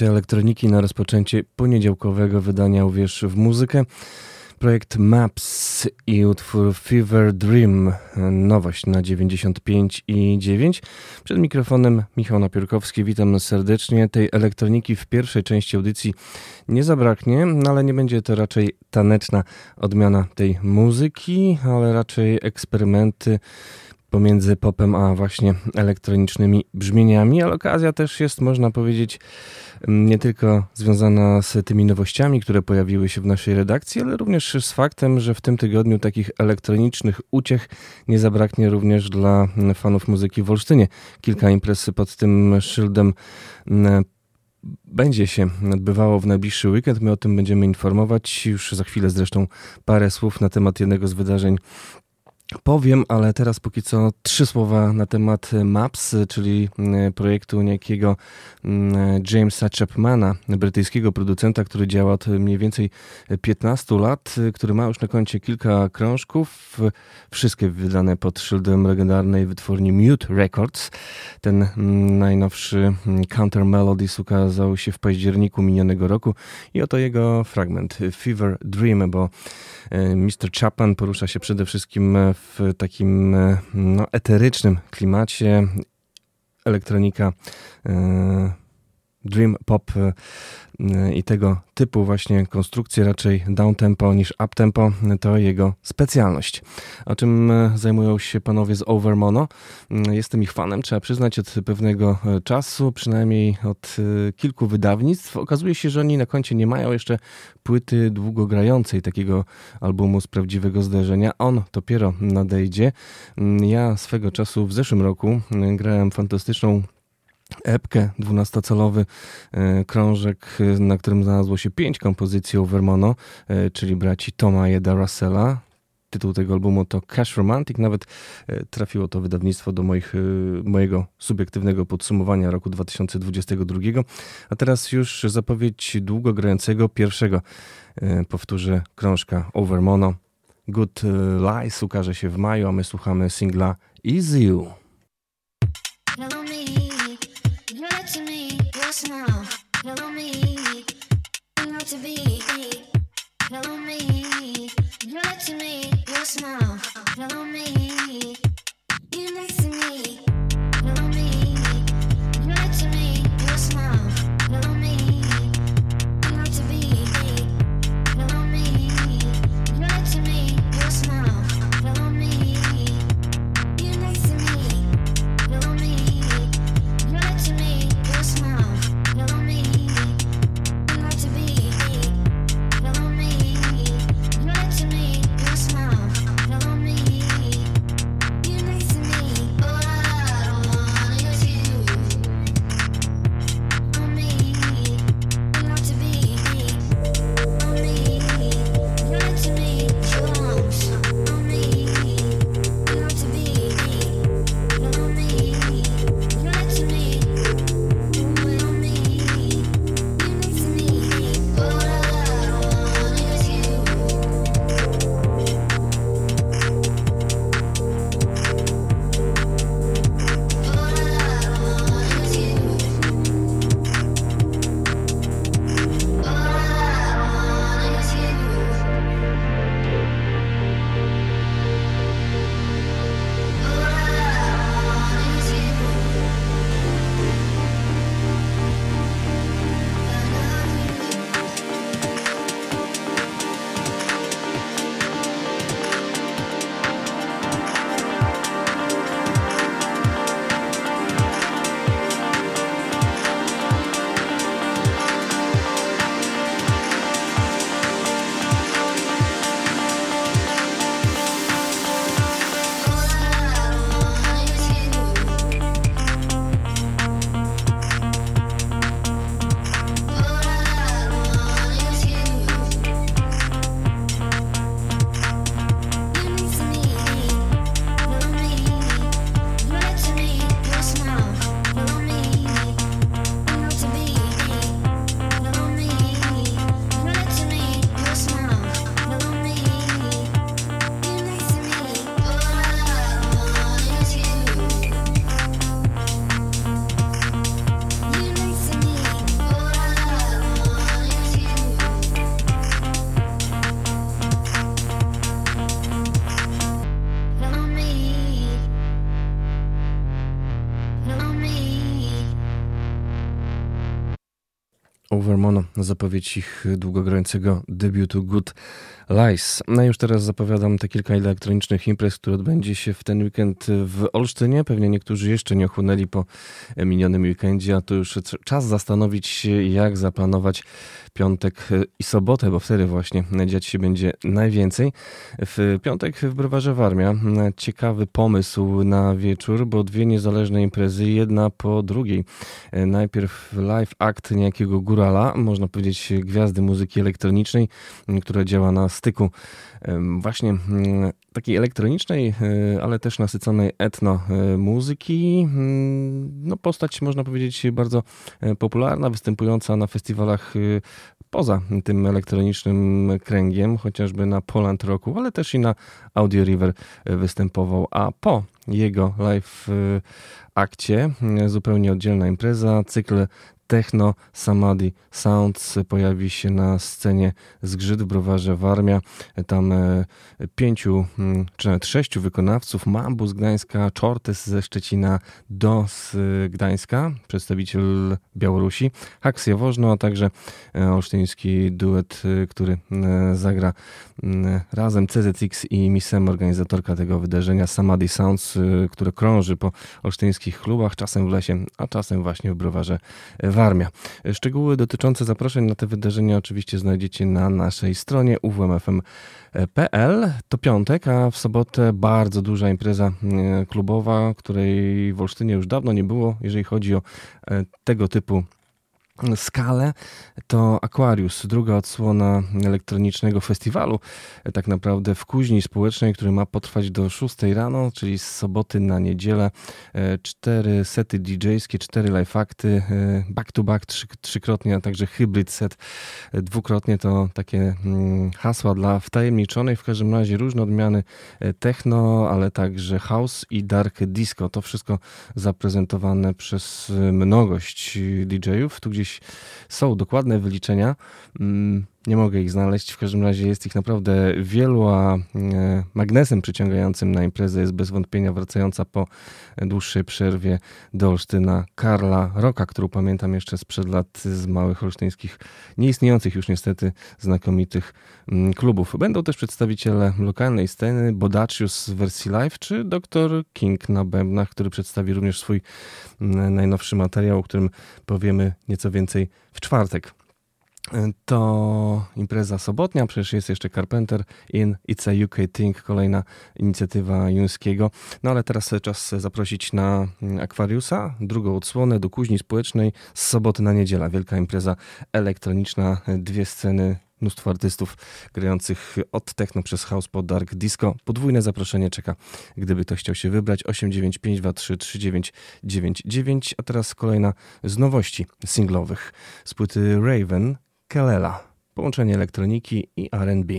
Porcja elektroniki na rozpoczęcie poniedziałkowego wydania Uwierz w muzykę. projekt Maps i utwór Fever Dream, nowość na 95 i 9. Przed mikrofonem Michał Napiórkowski, witam serdecznie. Tej elektroniki w pierwszej części audycji nie zabraknie, no ale nie będzie to raczej taneczna odmiana tej muzyki, ale raczej eksperymenty pomiędzy popem a właśnie elektronicznymi brzmieniami, ale okazja też jest, można powiedzieć, nie tylko związana z tymi nowościami, które pojawiły się w naszej redakcji, ale również z faktem, że w tym tygodniu takich elektronicznych uciech nie zabraknie również dla fanów muzyki w Olsztynie. Kilka imprez pod tym szyldem będzie się odbywało w najbliższy weekend. My o tym będziemy informować. Już za chwilę zresztą parę słów na temat jednego z wydarzeń Powiem, ale teraz póki co trzy słowa na temat Maps, czyli mm, projektu niejakiego mm, Jamesa Chapmana, brytyjskiego producenta, który działa od mniej więcej 15 lat, który ma już na koncie kilka krążków, wszystkie wydane pod szyldem legendarnej wytwórni Mute Records. Ten mm, najnowszy Counter Melodies ukazał się w październiku minionego roku i oto jego fragment Fever Dream, bo e, Mr. Chapman porusza się przede wszystkim w takim e, no, eterycznym klimacie. Elektronika, e, dream pop e, i tego typu właśnie konstrukcje, raczej down tempo niż up tempo, to jego specjalność. O czym e, zajmują się panowie z Overmono? Jestem ich fanem, trzeba przyznać, od pewnego czasu, przynajmniej od kilku wydawnictw. Okazuje się, że oni na koncie nie mają jeszcze płyty długogrającej takiego albumu z prawdziwego zdarzenia. On dopiero nadejdzie. Ja swego czasu w zeszłym roku grałem fantastyczną epkę, 12-calowy e, krążek, e, na którym znalazło się pięć kompozycji Overmono, e, czyli braci Toma i Eda Russella. Tytuł tego albumu to Cash Romantic. Nawet trafiło to wydawnictwo do moich, mojego subiektywnego podsumowania roku 2022. A teraz już zapowiedź długo grającego pierwszego, powtórzę, krążka Overmono. Good Lies ukaże się w maju, a my słuchamy singla Easy You. Now. Hello me, to be. Me, you're to me. Yes now. Hello me, you're next to me. Zapowiedź ich długogrającego debiutu Good Lies. No już teraz zapowiadam te kilka elektronicznych imprez, które odbędzie się w ten weekend w Olsztynie. Pewnie niektórzy jeszcze nie ochłonęli po minionym weekendzie, a to już czas zastanowić się, jak zaplanować piątek i sobotę, bo wtedy właśnie dziać się będzie najwięcej. W piątek w Browarze Warmia ciekawy pomysł na wieczór, bo dwie niezależne imprezy, jedna po drugiej. Najpierw live act niejakiego górala, można powiedzieć gwiazdy muzyki elektronicznej, która działa na styku właśnie mm, takiej elektronicznej, e, ale też nasyconej etno e, muzyki. Mm, no postać można powiedzieć bardzo e, popularna, występująca na festiwalach poza tym elektronicznym kręgiem, chociażby na Poland Rocku, ale też i na Audio River występował, a po jego live akcie zupełnie oddzielna impreza, cykl Techno Samadhi Sounds pojawi się na scenie Zgrzyt w Browarze Warmia. Tam e, pięciu, mm, czy nawet sześciu wykonawców, Mambu z Gdańska, Czortes ze Szczecina, Do z Gdańska, przedstawiciel Białorusi, Haks Jawożno, a także e, olsztyński duet, e, który zagra mm, razem CZX i Misem, organizatorka tego wydarzenia Samadhi Sounds, które krąży po olsztyńskich klubach, czasem w lesie, a czasem właśnie w Browarze Warmia. Warmia. Szczegóły dotyczące zaproszeń na te wydarzenia oczywiście znajdziecie na naszej stronie uwmfm.pl. To piątek, a w sobotę bardzo duża impreza e, klubowa, której w Olsztynie już dawno nie było, jeżeli chodzi o e, tego typu skalę, to Aquarius, druga odsłona elektronicznego festiwalu, tak naprawdę w kuźni społecznej, który ma potrwać do 6 rano, czyli z soboty na niedzielę. E, cztery sety DJ-skie, cztery live akty, e, back to back, trzy, trzykrotnie, a także hybrid set, e, dwukrotnie to takie mm, hasła dla wtajemniczonej, w każdym razie różne odmiany techno, ale także house i dark disco. To wszystko zaprezentowane przez mnogość DJ-ów. Tu gdzieś są dokładne wyliczenia. Nie mogę ich znaleźć, w każdym razie jest ich naprawdę wielu, a e, magnesem przyciągającym na imprezę jest bez wątpienia wracająca po dłuższej przerwie do Olsztyna Karla Roka, którą pamiętam jeszcze sprzed lat z małych olsztyńskich, nieistniejących już niestety znakomitych mm, klubów. Będą też przedstawiciele lokalnej sceny, Bodacius w wersji live, czy Dr. King na bębnach, który przedstawi również swój mm, najnowszy materiał, o którym powiemy nieco więcej w czwartek to impreza sobotnia, przecież jest jeszcze Carpenter in It's a UK Thing, kolejna inicjatywa Juńskiego. No ale teraz czas zaprosić na Aquariusa, drugą odsłonę do kuźni społecznej z soboty na niedziela. Wielka impreza elektroniczna, dwie sceny mnóstwo artystów grających od techno przez house po dark disco. Podwójne zaproszenie czeka, gdyby ktoś chciał się wybrać. 895233999, a teraz kolejna z nowości singlowych z płyty Raven Kelela. Połączenie elektroniki i R&B.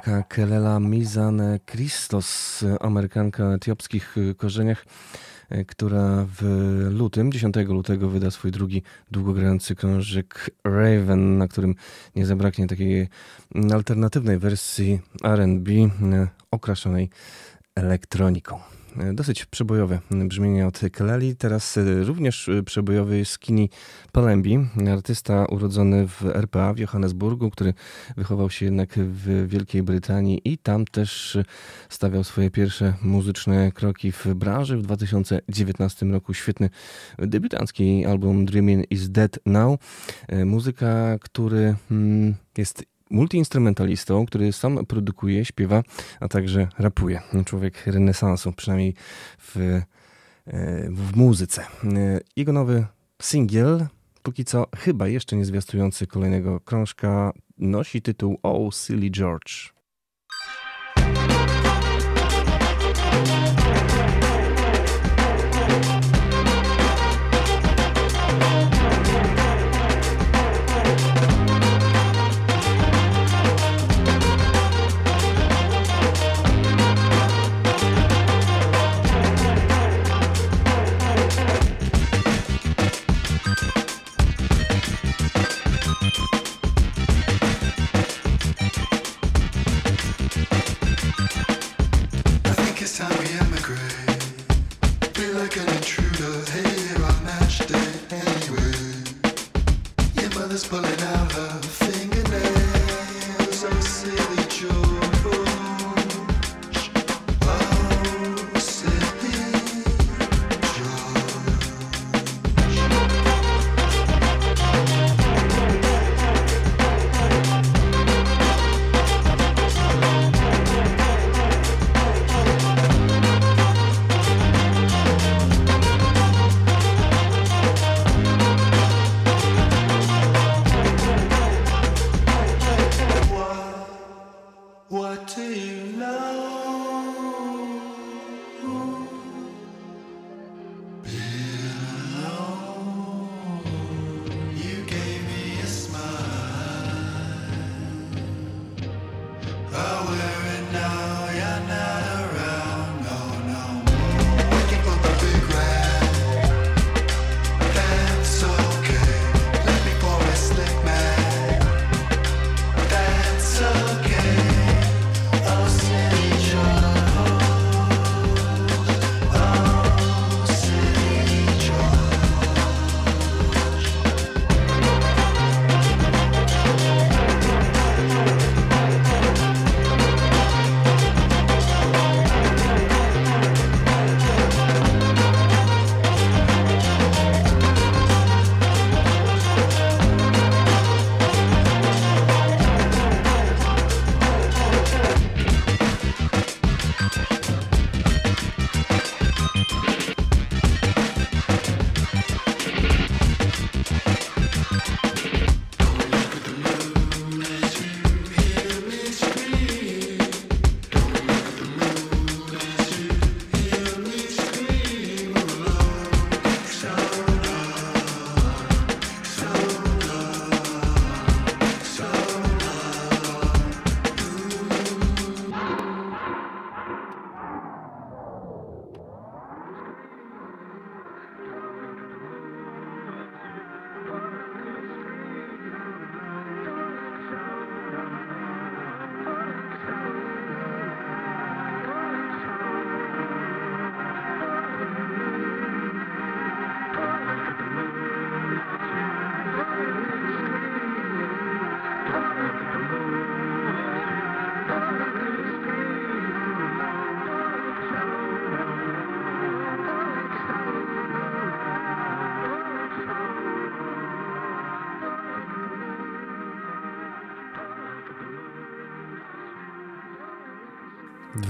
Teoniaka Kelela Mizan Christos, Amerykanka etiopskich korzeniach, która w lutym, 10 lutego wyda swój drugi długogrający krążek Raven, na którym nie zabraknie takiej alternatywnej wersji R&B okraszonej elektroniką. E, dosyć przebojowe brzmienie od Keleli. Teraz e, również e, przebojowy jest Skinny Palembi, artysta urodzony w RPA w Johannesburgu, który wychował się jednak w Wielkiej Brytanii i tam też stawiał swoje pierwsze muzyczne kroki w branży. W 2019 roku świetny debiutancki album Dreaming is Dead Now. Muzyka, który mm, jest multiinstrumentalistą, który sam produkuje, śpiewa, a także rapuje. Człowiek renesansu, przynajmniej w, e, w muzyce. E, jego nowy singiel, póki co chyba jeszcze nie zwiastujący kolejnego krążka, nosi tytuł Oh Silly George.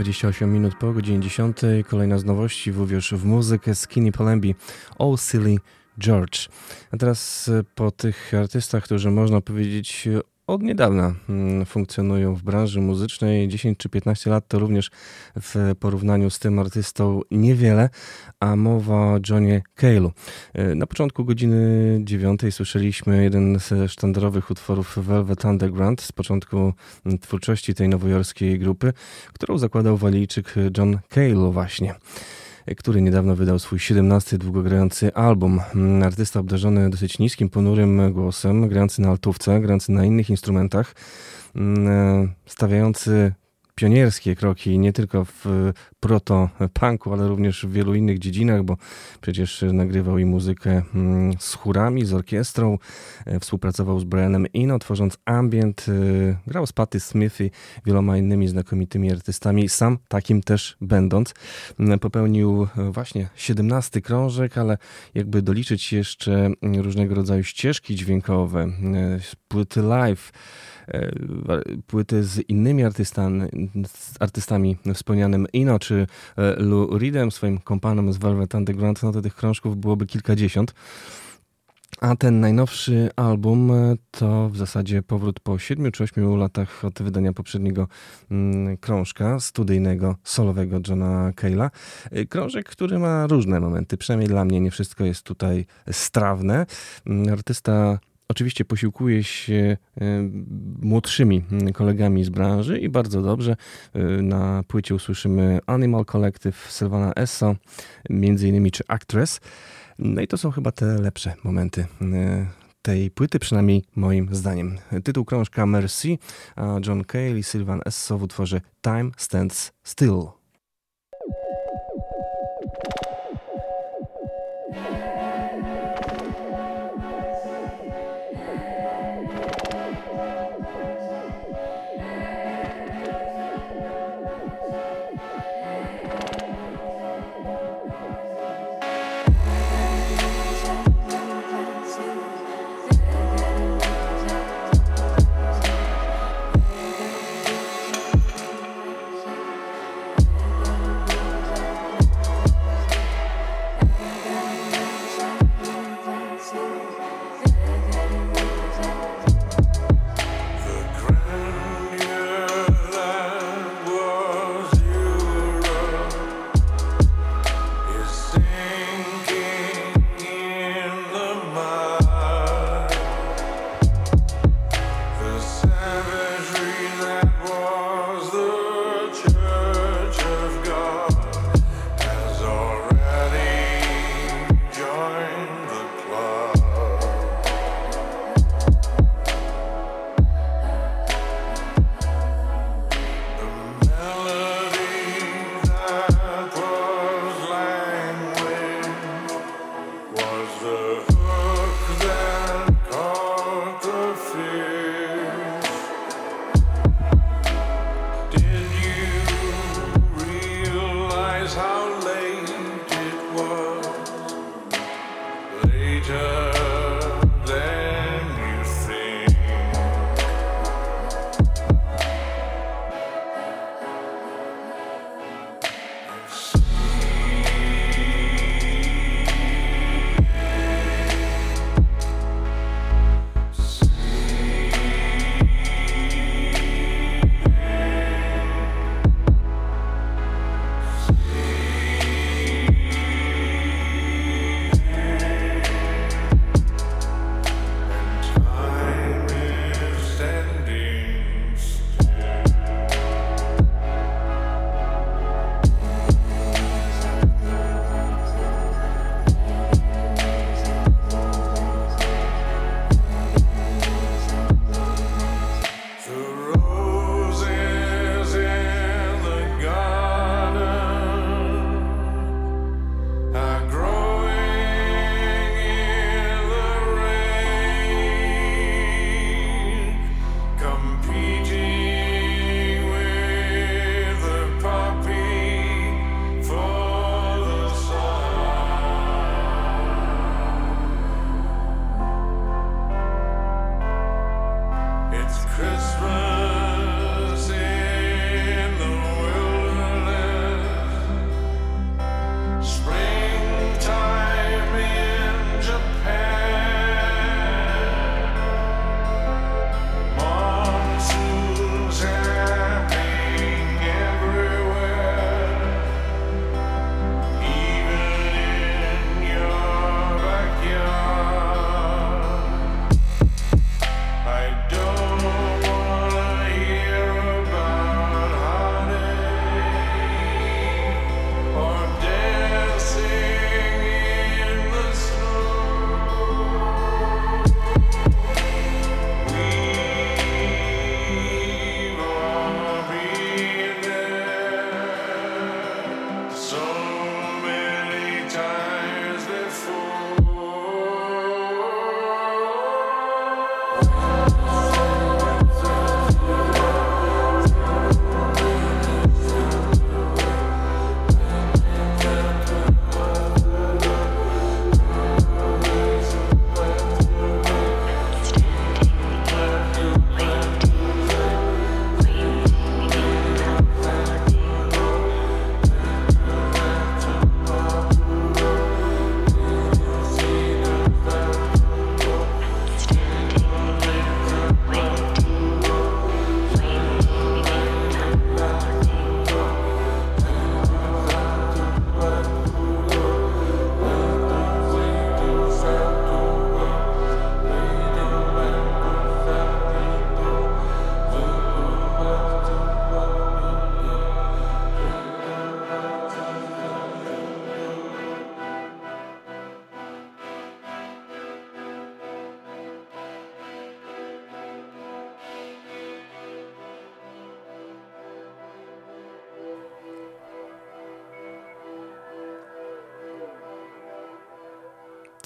28 minut po godzinie 10. Kolejna z nowości w Uwierz w muzykę Skinny Palembi Oh Silly George. A teraz e, po tych artystach, którzy można powiedzieć od niedawna mm, funkcjonują w branży muzycznej. 10 czy 15 lat to również w porównaniu z tym artystą niewiele, a mowa o Johnie Cale'u. E, na początku godziny 9 słyszeliśmy jeden ze sztandarowych utworów Velvet Underground z początku mm, twórczości tej nowojorskiej grupy, którą zakładał walijczyk John Cale właśnie który niedawno wydał swój 17 długogrający album. Mm, artysta obdarzony dosyć niskim, ponurym głosem, grający na altówce, grający na innych instrumentach, mm, stawiający pionierskie kroki nie tylko w proto-punku, ale również w wielu innych dziedzinach, bo przecież nagrywał i muzykę mm, z chórami, z orkiestrą, e, współpracował z Brianem Eno, tworząc ambient, e, grał z Patty Smith i wieloma innymi znakomitymi artystami, sam takim też będąc. Mm, popełnił e, właśnie 17 krążek, ale jakby doliczyć jeszcze różnego rodzaju ścieżki dźwiękowe, płyty live, płyty z innymi artystami, artystami wspomnianym Ino czy e, Lou Reedem, swoim kompanem z Velvet Underground, no to tych krążków byłoby kilkadziesiąt. A ten najnowszy album e, to w zasadzie powrót po 7 czy 8 latach od wydania poprzedniego mm, krążka studyjnego, solowego Johna Cale'a. Krążek, który ma różne momenty, przynajmniej dla mnie nie wszystko jest tutaj strawne. Mm, artysta Oczywiście posiłkuje się e, młodszymi kolegami z branży i bardzo dobrze. E, na płycie usłyszymy Animal Collective, Sylvana Esso, między innymi czy Actress. No i to są chyba te lepsze momenty e, tej płyty, przynajmniej moim zdaniem. Tytuł krążka Mercy, a John Cale i Sylvan Esso w utworze Time Stands Still.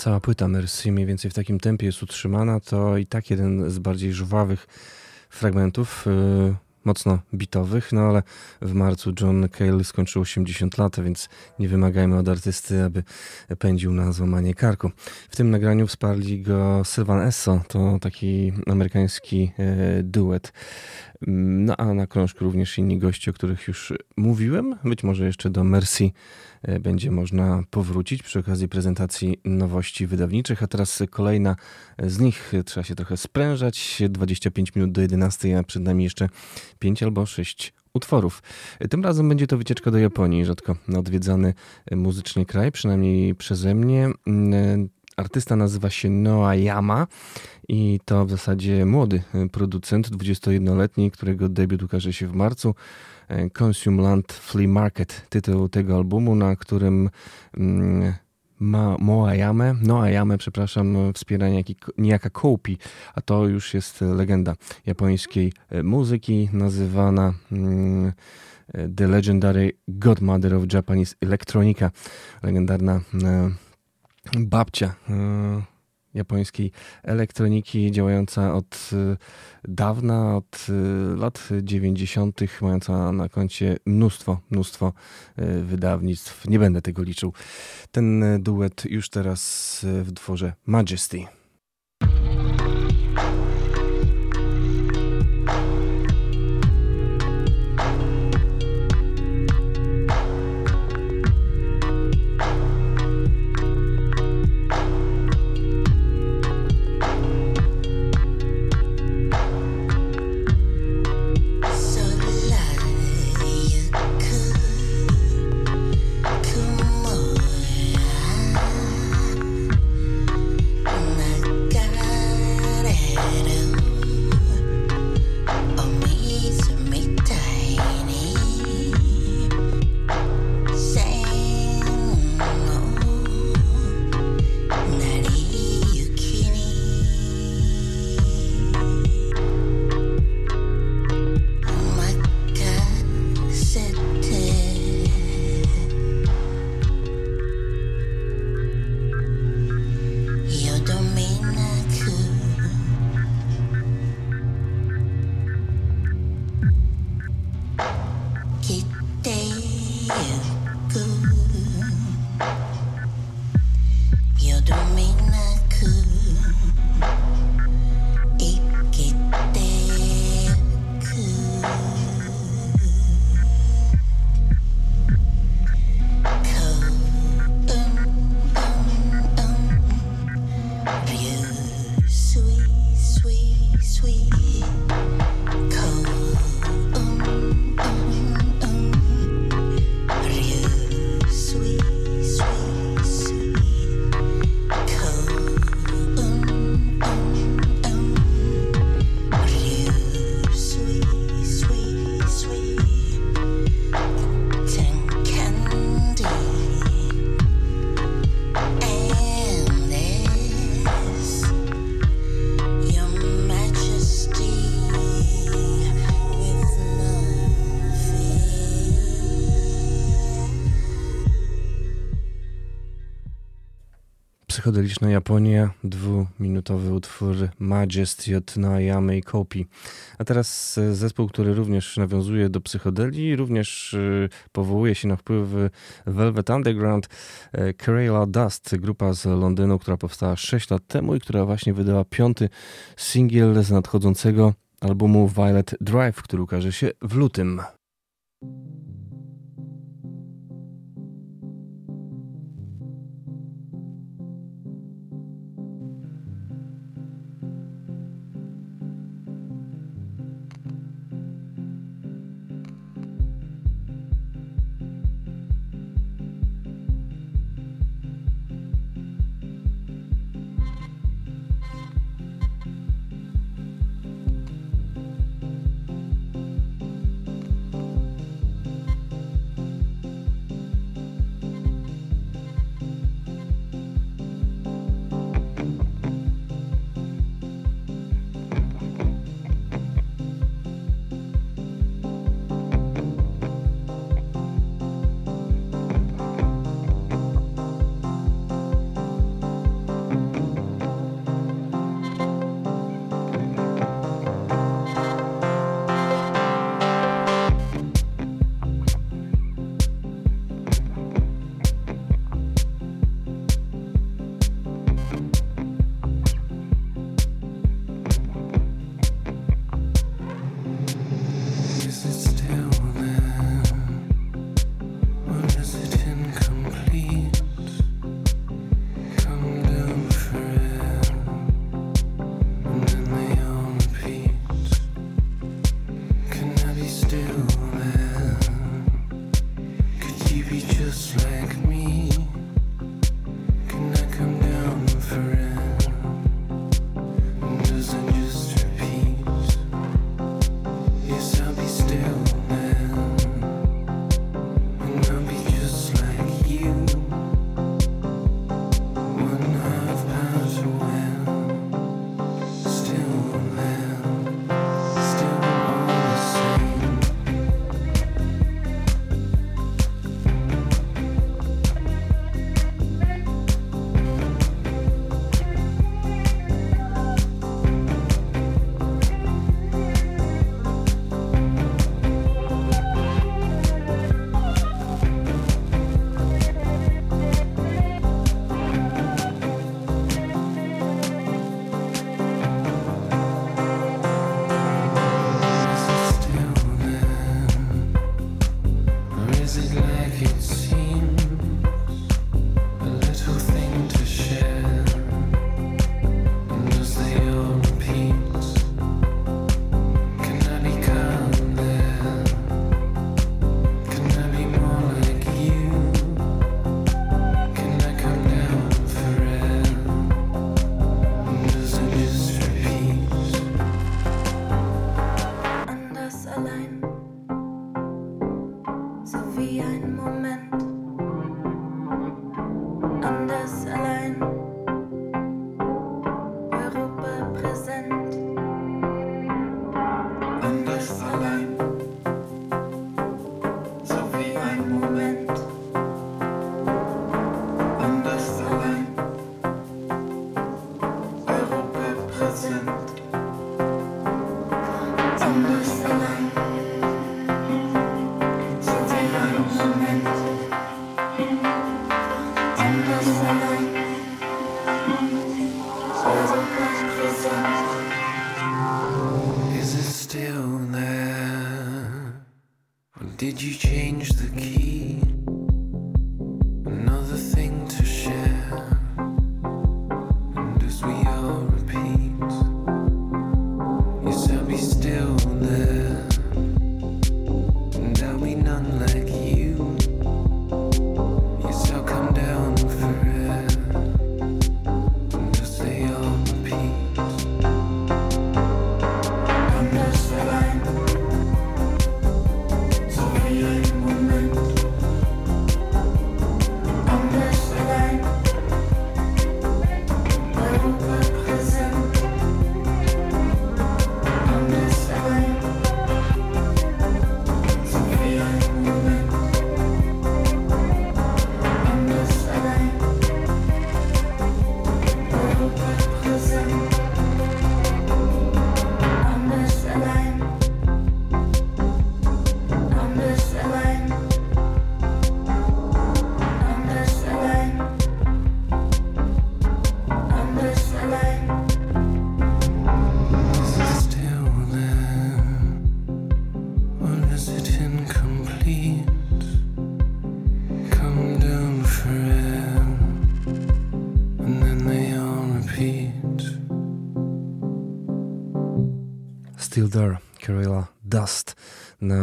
Cała płyta Mercy mniej więcej w takim tempie jest utrzymana, to i tak jeden z bardziej żwawych fragmentów, yy, mocno bitowych, no ale w marcu John Cale skończył 80 lat, więc nie wymagajmy od artysty, aby pędził na złamanie karku. W tym nagraniu wsparli go Sylvan Esso, to taki amerykański yy, duet. No a na krążku również inni goście, o których już mówiłem. Być może jeszcze do Mercy e, będzie można powrócić przy okazji prezentacji nowości wydawniczych. A teraz kolejna z nich. Trzeba się trochę sprężać. 25 minut do 11, a przed nami jeszcze 5 albo 6 utworów. Tym razem będzie to wycieczka do Japonii, rzadko odwiedzany muzycznie kraj, przynajmniej przeze mnie. Artysta nazywa się Noa Yama i to w zasadzie młody producent, 21-letni, którego debiut ukaże się w marcu. Consume Land Flea Market, tytuł tego albumu, na którym mm, ma Moayame, Noayame, przepraszam, wspiera niejaka Kopi, a to już jest legenda japońskiej muzyki, nazywana mm, The Legendary Godmother of Japanese Electronica, legendarna e, babcia e, japońskiej elektroniki działająca od e, dawna, od e, lat 90., mająca na koncie mnóstwo, mnóstwo wydawnictw. Nie będę tego liczył. Ten duet już teraz w dworze Majesty. Psychodeliczna Japonia, dwuminutowy utwór Majesty od Naoyamy i Kopi. A teraz e, zespół, który również nawiązuje do psychodeli, również e, powołuje się na wpływy Velvet Underground, Kerala Dust, grupa z Londynu, która powstała 6 lat temu i która właśnie wydała piąty singiel z nadchodzącego albumu Violet Drive, który ukaże się w lutym.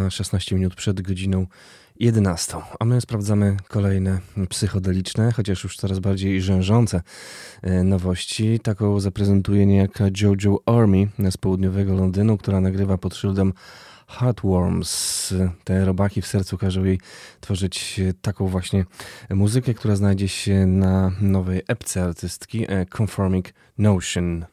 16 minut przed godziną 11. A my sprawdzamy kolejne psychodeliczne, chociaż już coraz bardziej rzężące e, nowości. Taką zaprezentuje niejaka Jojo Army z południowego Londynu, która nagrywa pod szyldem Heartworms. Te robaki w sercu każą jej tworzyć taką właśnie muzykę, która znajdzie się na nowej epce artystki e, Conforming Notion.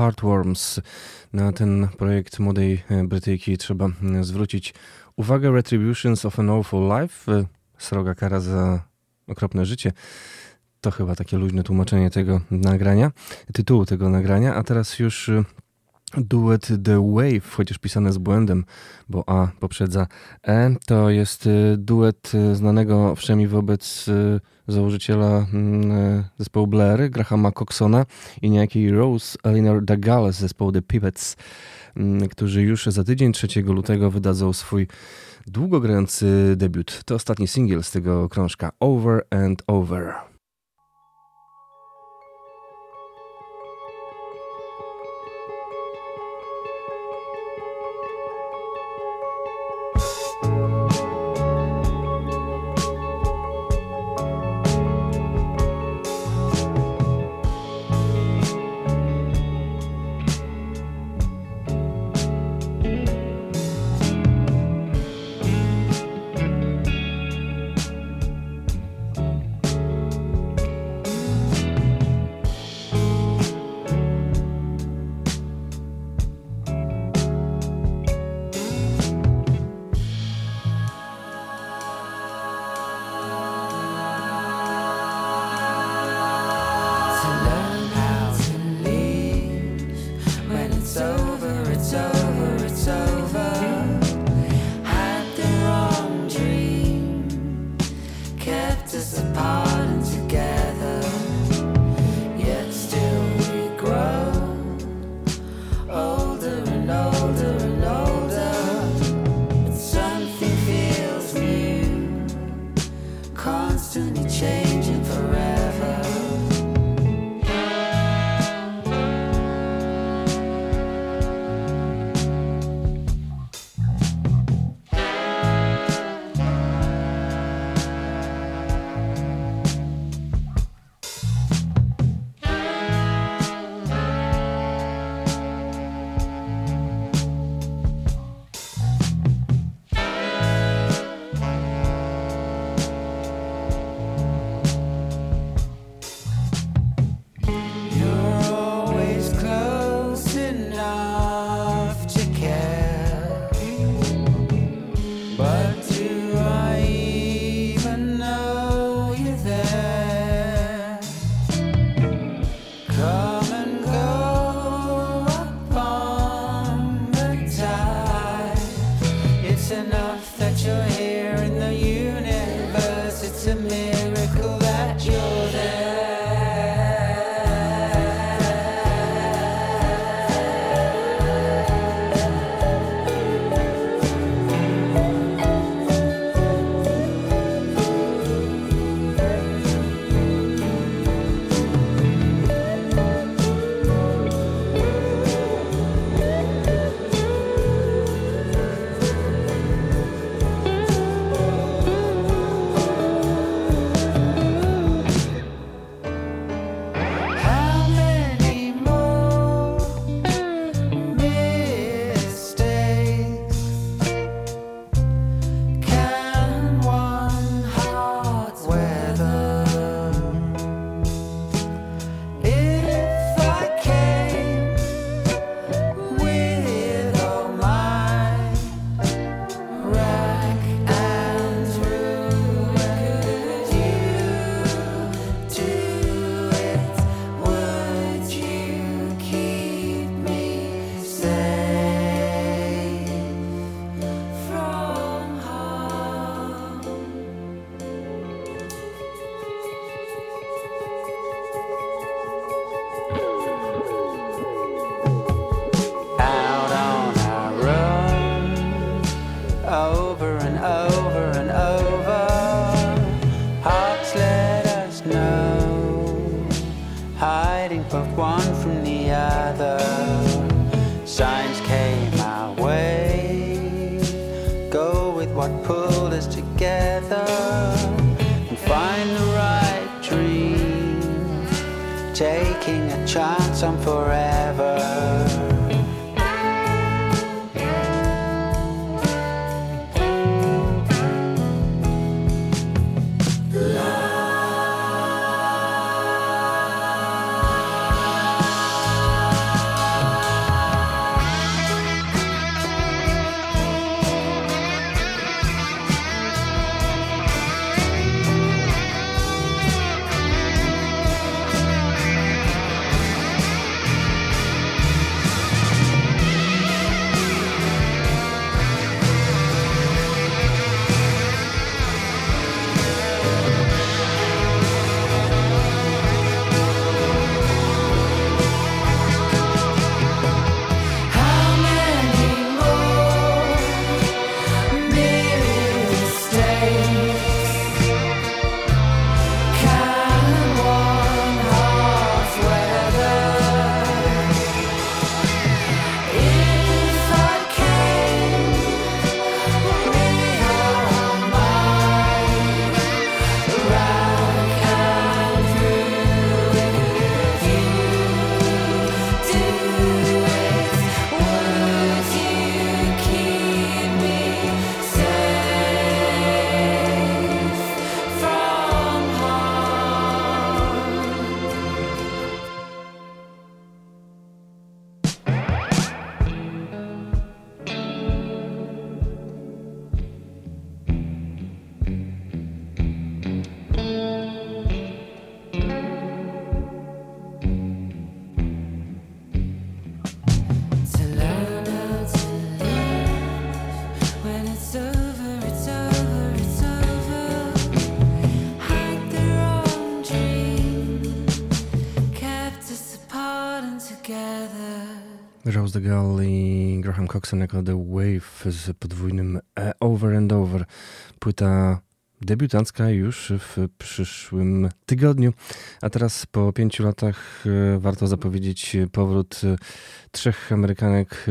Heartworms. Na ten projekt młodej Brytyjki trzeba zwrócić uwagę. Retributions of an Awful Life, sroga kara za okropne życie. To chyba takie luźne tłumaczenie tego nagrania, tytułu tego nagrania, a teraz już duet The Wave, chociaż pisane z błędem, bo A poprzedza E, to jest duet znanego wszemi wobec założyciela mm, zespołu Blair, Grahama Coxona i niejakiej Rose Eleanor Dagales z zespołu The Pivots, mm, którzy już za tydzień 3 lutego wydadzą swój długogrający debiut. To ostatni singiel z tego krążka Over and Over. signs came my way. Go with what pulled us together and find the right dream. Taking a chance on forever. The Girl i Graham Coxon jako The Wave z podwójnym e Over and Over. Płyta debiutancka już w przyszłym tygodniu. A teraz po pięciu latach e, warto zapowiedzieć powrót e, trzech Amerykanek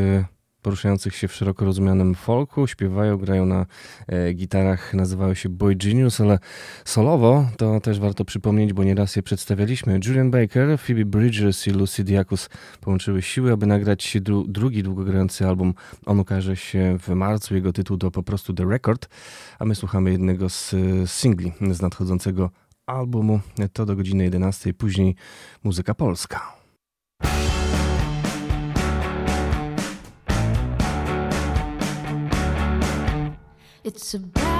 poruszających się w szeroko rozumianym folku, śpiewają, grają na e, gitarach, nazywają się Boy Genius, ale solowo to też warto przypomnieć, bo nieraz je przedstawialiśmy. Julian Baker, Phoebe Bridges i Lucy Diakus połączyły siły, aby nagrać dru drugi długogrający album. On ukaże się w marcu, jego tytuł to po prostu The Record, a my słuchamy jednego z e, singli z nadchodzącego albumu. To do godziny 11, później muzyka polska. It's a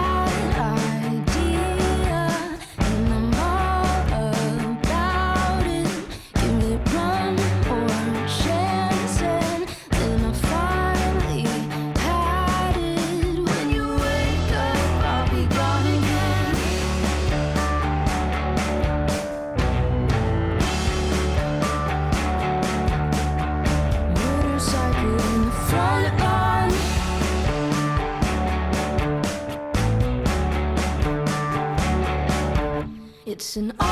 an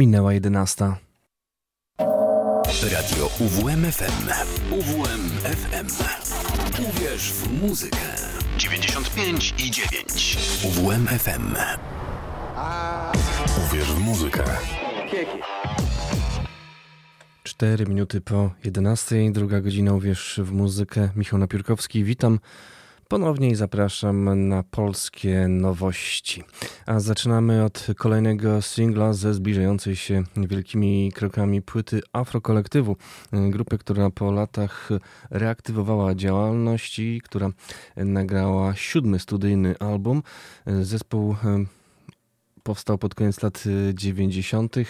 Minęła jedenasta. Radio UWMFM. UWMFM. Uwierz w muzykę. 95 i 9. UWMFM. Uwierz w muzykę. Cztery minuty po 11, druga godzina Uwierz w muzykę. Michał Napiórkowski, witam. Ponownie zapraszam na polskie nowości. A zaczynamy od kolejnego singla ze zbliżającej się wielkimi krokami płyty Afrokolektywu. Grupy, która po latach reaktywowała działalność i która nagrała siódmy studyjny album. Zespół powstał pod koniec lat 90. Y,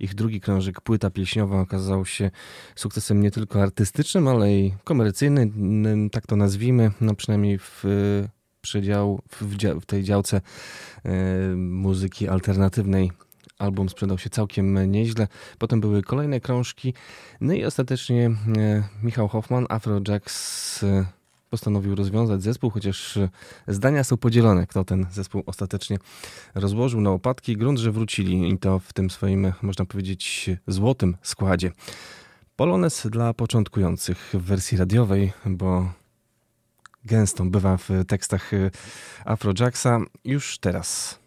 Ich drugi krążek, płyta pieśniowa, okazał się sukcesem nie tylko artystycznym, ale i komercyjnym, tak to nazwijmy, no przynajmniej w przedział, w, w tej działce e, muzyki alternatywnej album sprzedał się całkiem nieźle. Potem były kolejne krążki. No i ostatecznie Michał Hoffman, Afrojax e, postanowił rozwiązać zespół, chociaż e, zdania są podzielone, kto ten zespół ostatecznie rozłożył na opadki. Grunt, że wrócili i to w tym swoim, można powiedzieć, złotym składzie. Polones dla początkujących w wersji radiowej, bo gęstą bywa w tekstach e, Afrojacksa już teraz.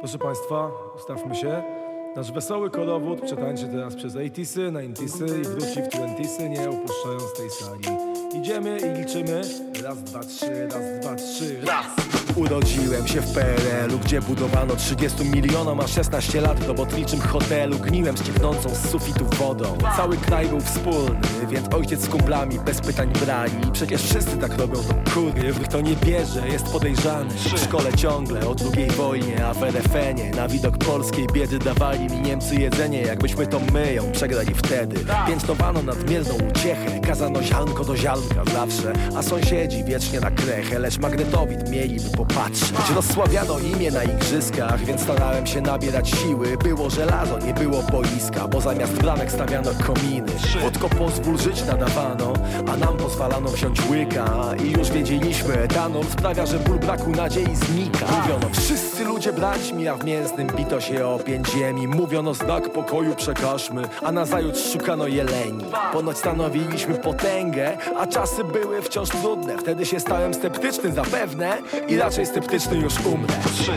Proszę Państwa, ustawmy się. Nasz wesoły kolowód przetańczy teraz przez 80sy, 90sy i wróci w 20sy, nie opuszczając tej sali. Idziemy i liczymy. Raz, dwa, trzy, raz, dwa, trzy, raz! Urodziłem się w PRL-u, gdzie budowano 30 milionom, a 16 lat w robotniczym hotelu. Gniłem ścieknącą z sufitu wodą. Cały kraj był wspólny, więc ojciec z kumplami bez pytań brali Przecież wszyscy tak robią, to kurwy, kto nie bierze jest podejrzany. W szkole ciągle o drugiej wojnie, a w RFN-ie Na widok polskiej biedy dawali mi Niemcy jedzenie Jakbyśmy to my ją przegrali wtedy. Piętnowano nadmierną uciechę, kazano ziarnko do ziarnka zawsze A sąsiedzi wiecznie na krechę, lecz magnetowid mieliby popatrzeć Rozsławiano imię na igrzyskach, więc starałem się nabierać siły. Było żelazo, nie było boiska, bo zamiast bramek stawiano kominy. Wodko pozwól żyć nadawano, a nam pozwalano wziąć łyka. I już wiedzieliśmy, etanol sprawia, że ból braku nadziei znika. Mówiono, wszyscy ludzie braćmi, a w mięsnym bito się o pięć ziemi. Mówiono, znak pokoju przekażmy, a nazajutrz szukano jeleni. Ponoć stanowiliśmy potęgę, a czasy były wciąż trudne. Wtedy się stałem sceptyczny zapewne i raczej sceptyczny już umrę Trzy.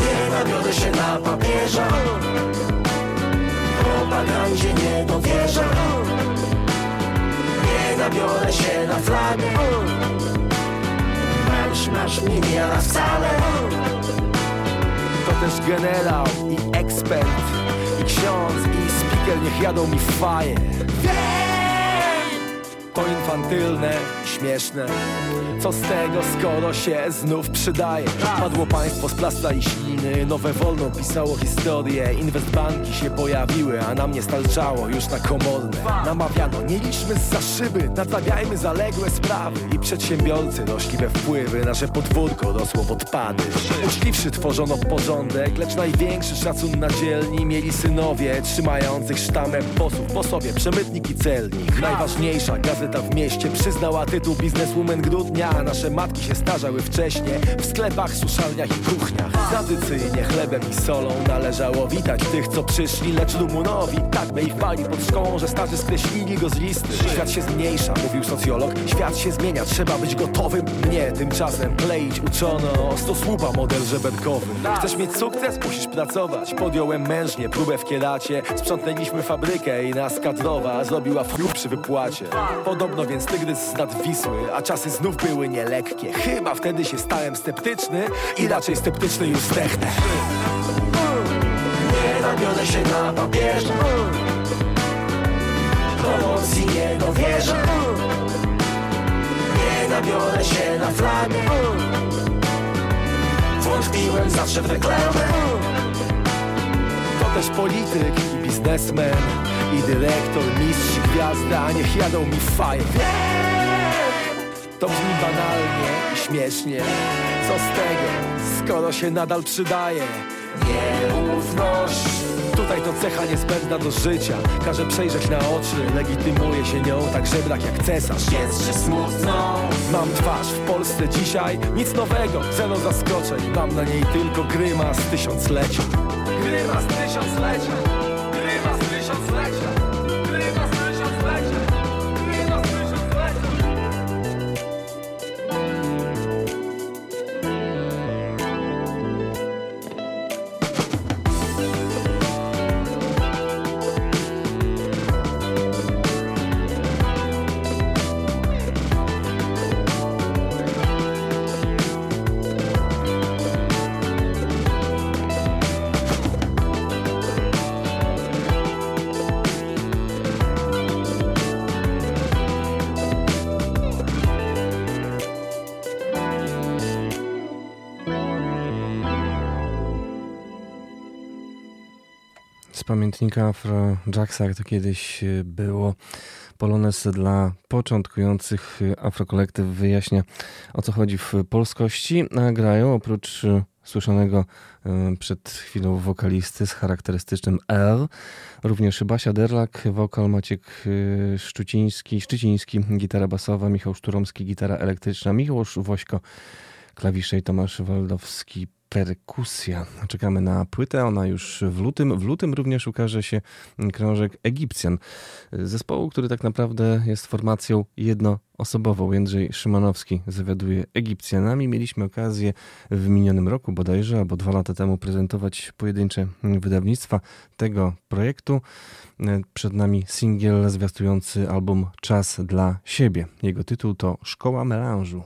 Nie nawiodę się na papieża. Propagandzie nie dowierzam Nie nabiorę się na flagę. Marsz, marsz nie jara wcale. To też generał i ekspert. I ksiądz i speaker niech jadą mi w faję To infantylne, śmieszne. Co z tego skoro się znów przydaje? Padło państwo z plasta i śliny Nowe wolno pisało historię. Inwestbanki się pojawiły A nam nie starczało już na komorne. Namawiano, nie liczmy za szyby Naprawiajmy zaległe sprawy. I przedsiębiorcy rośli we wpływy Nasze podwórko rosło w odpady. Uczciwszy tworzono porządek Lecz największy szacun na dzielni Mieli synowie trzymających sztamę posłów Po sobie przemytnik i celnik. Najważniejsza gazeta w mieście Przyznała tytuł bizneswoman grudnia nasze matki się starzały wcześnie W sklepach, suszalniach i kuchniach. Tradycyjnie chlebem i solą Należało witać tych, co przyszli Lecz Rumunowi tak ich wali pod szkołą Że starzy skreślili go z listy. Świat się zmniejsza, mówił socjolog Świat się zmienia, trzeba być gotowym. Mnie tymczasem kleić uczono Stosłupa model żeberkowy. Chcesz mieć sukces? Musisz pracować. Podjąłem mężnie próbę w kieracie. Sprzątnęliśmy fabrykę i nas kadrowa Zrobiła flup przy wypłacie Podobno więc tygrys z nad Wisły A czasy znów były nielekkie. Chyba wtedy się stałem sceptyczny I raczej sceptyczny już zdechnę. Nie nawiodę się na papieża Promocji nie dowierzam Nie nabiorę się na flagę. Wątpiłem zawsze w reklamę. To też polityk i biznesmen I dyrektor, mistrz gwiazdy A niech jadą mi w faję To brzmi banalnie i śmiesznie. Co z tego, skoro się nadal przydaje? Nierówność Tutaj to cecha niezbędna do życia. Każe przejrzeć na oczy Legitymuje się nią tak żebrak jak cesarz. Jest, że smutno. Mam twarz w Polsce dzisiaj. Nic nowego, zero zaskoczeń. Mam na niej tylko grymas tysiąclecia. Grymas tysiąclecia Grymas Pamiętnika Afro Jacksa, jak to kiedyś y, było. Polones dla początkujących y, Afrokolektyw wyjaśnia o co chodzi w polskości, a grają oprócz y, słyszanego przed chwilą wokalisty z charakterystycznym L, również Basia Derlak, wokal Maciek Szczuciński, Szczyciński, gitara basowa, Michał Szturomski, gitara elektryczna, Miłosz Wośko, klawisze i Tomasz Waldowski, perkusja. Czekamy na płytę, ona już w lutym. W lutym również ukaże się krążek Egipcjan. Zespołu, który tak naprawdę jest formacją jednoosobową. Jędrzej Szymanowski zawiaduje Egipcjanami. Mieliśmy okazję w minionym roku bodajże, albo dwa lata temu prezentować pojedyncze wydawnictwa tego projektu. Przed nami singiel zwiastujący album Czas dla siebie. Jego tytuł to Szkoła Melanżu.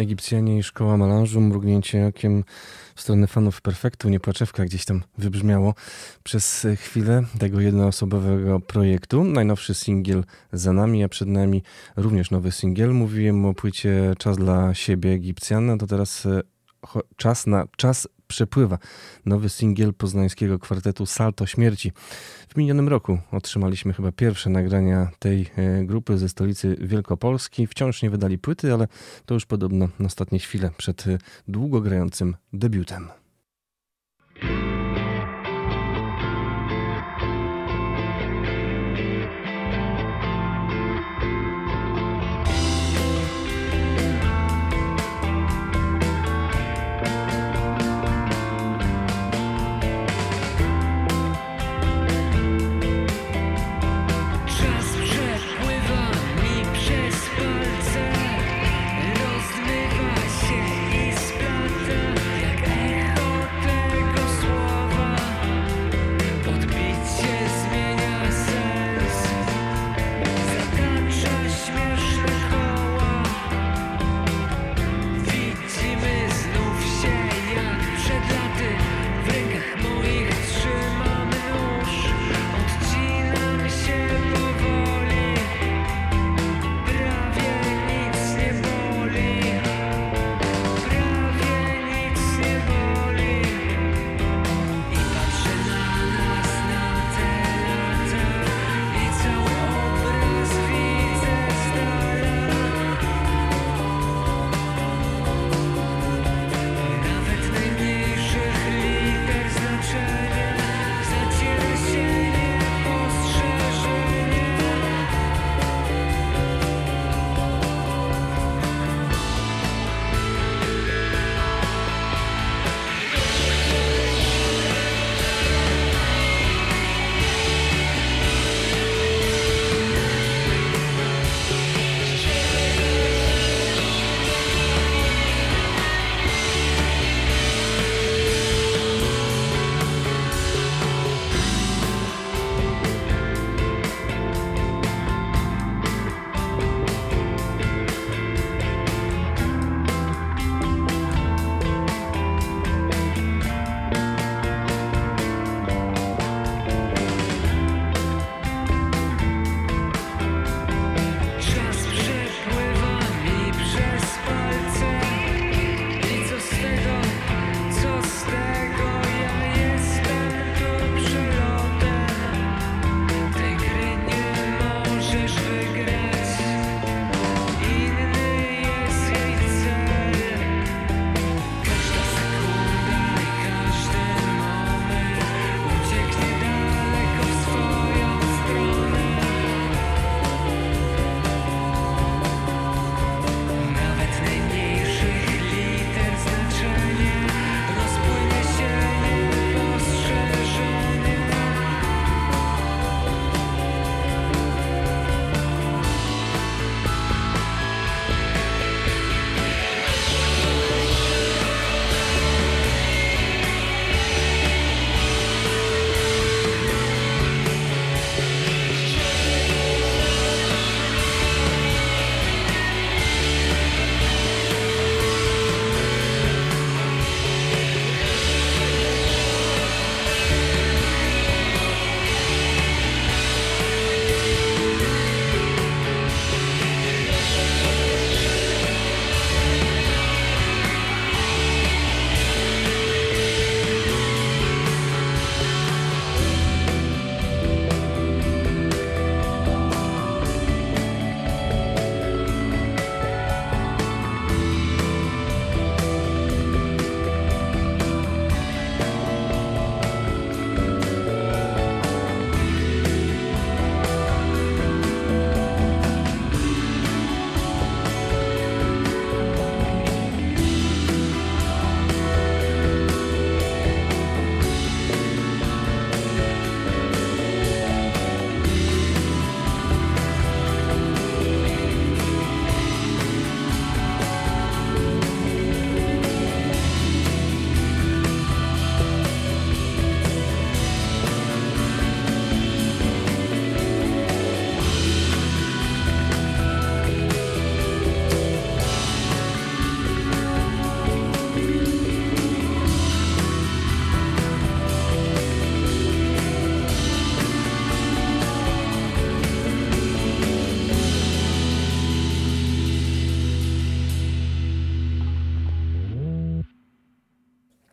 Egipcjanie i szkoła malarzu, mrugnięcie okiem w stronę fanów perfektu, niepłaczewka gdzieś tam wybrzmiało przez chwilę tego jednoosobowego projektu. Najnowszy singiel za nami, a przed nami również nowy singiel. Mówiłem o płycie Czas dla siebie Egipcjana, to teraz e, czas na czas przepływa. Nowy singiel poznańskiego kwartetu Salto Śmierci. W minionym roku otrzymaliśmy chyba pierwsze nagrania tej e, grupy ze stolicy Wielkopolski. Wciąż nie wydali płyty, ale to już podobno na ostatnie chwile przed e, długo grającym debiutem.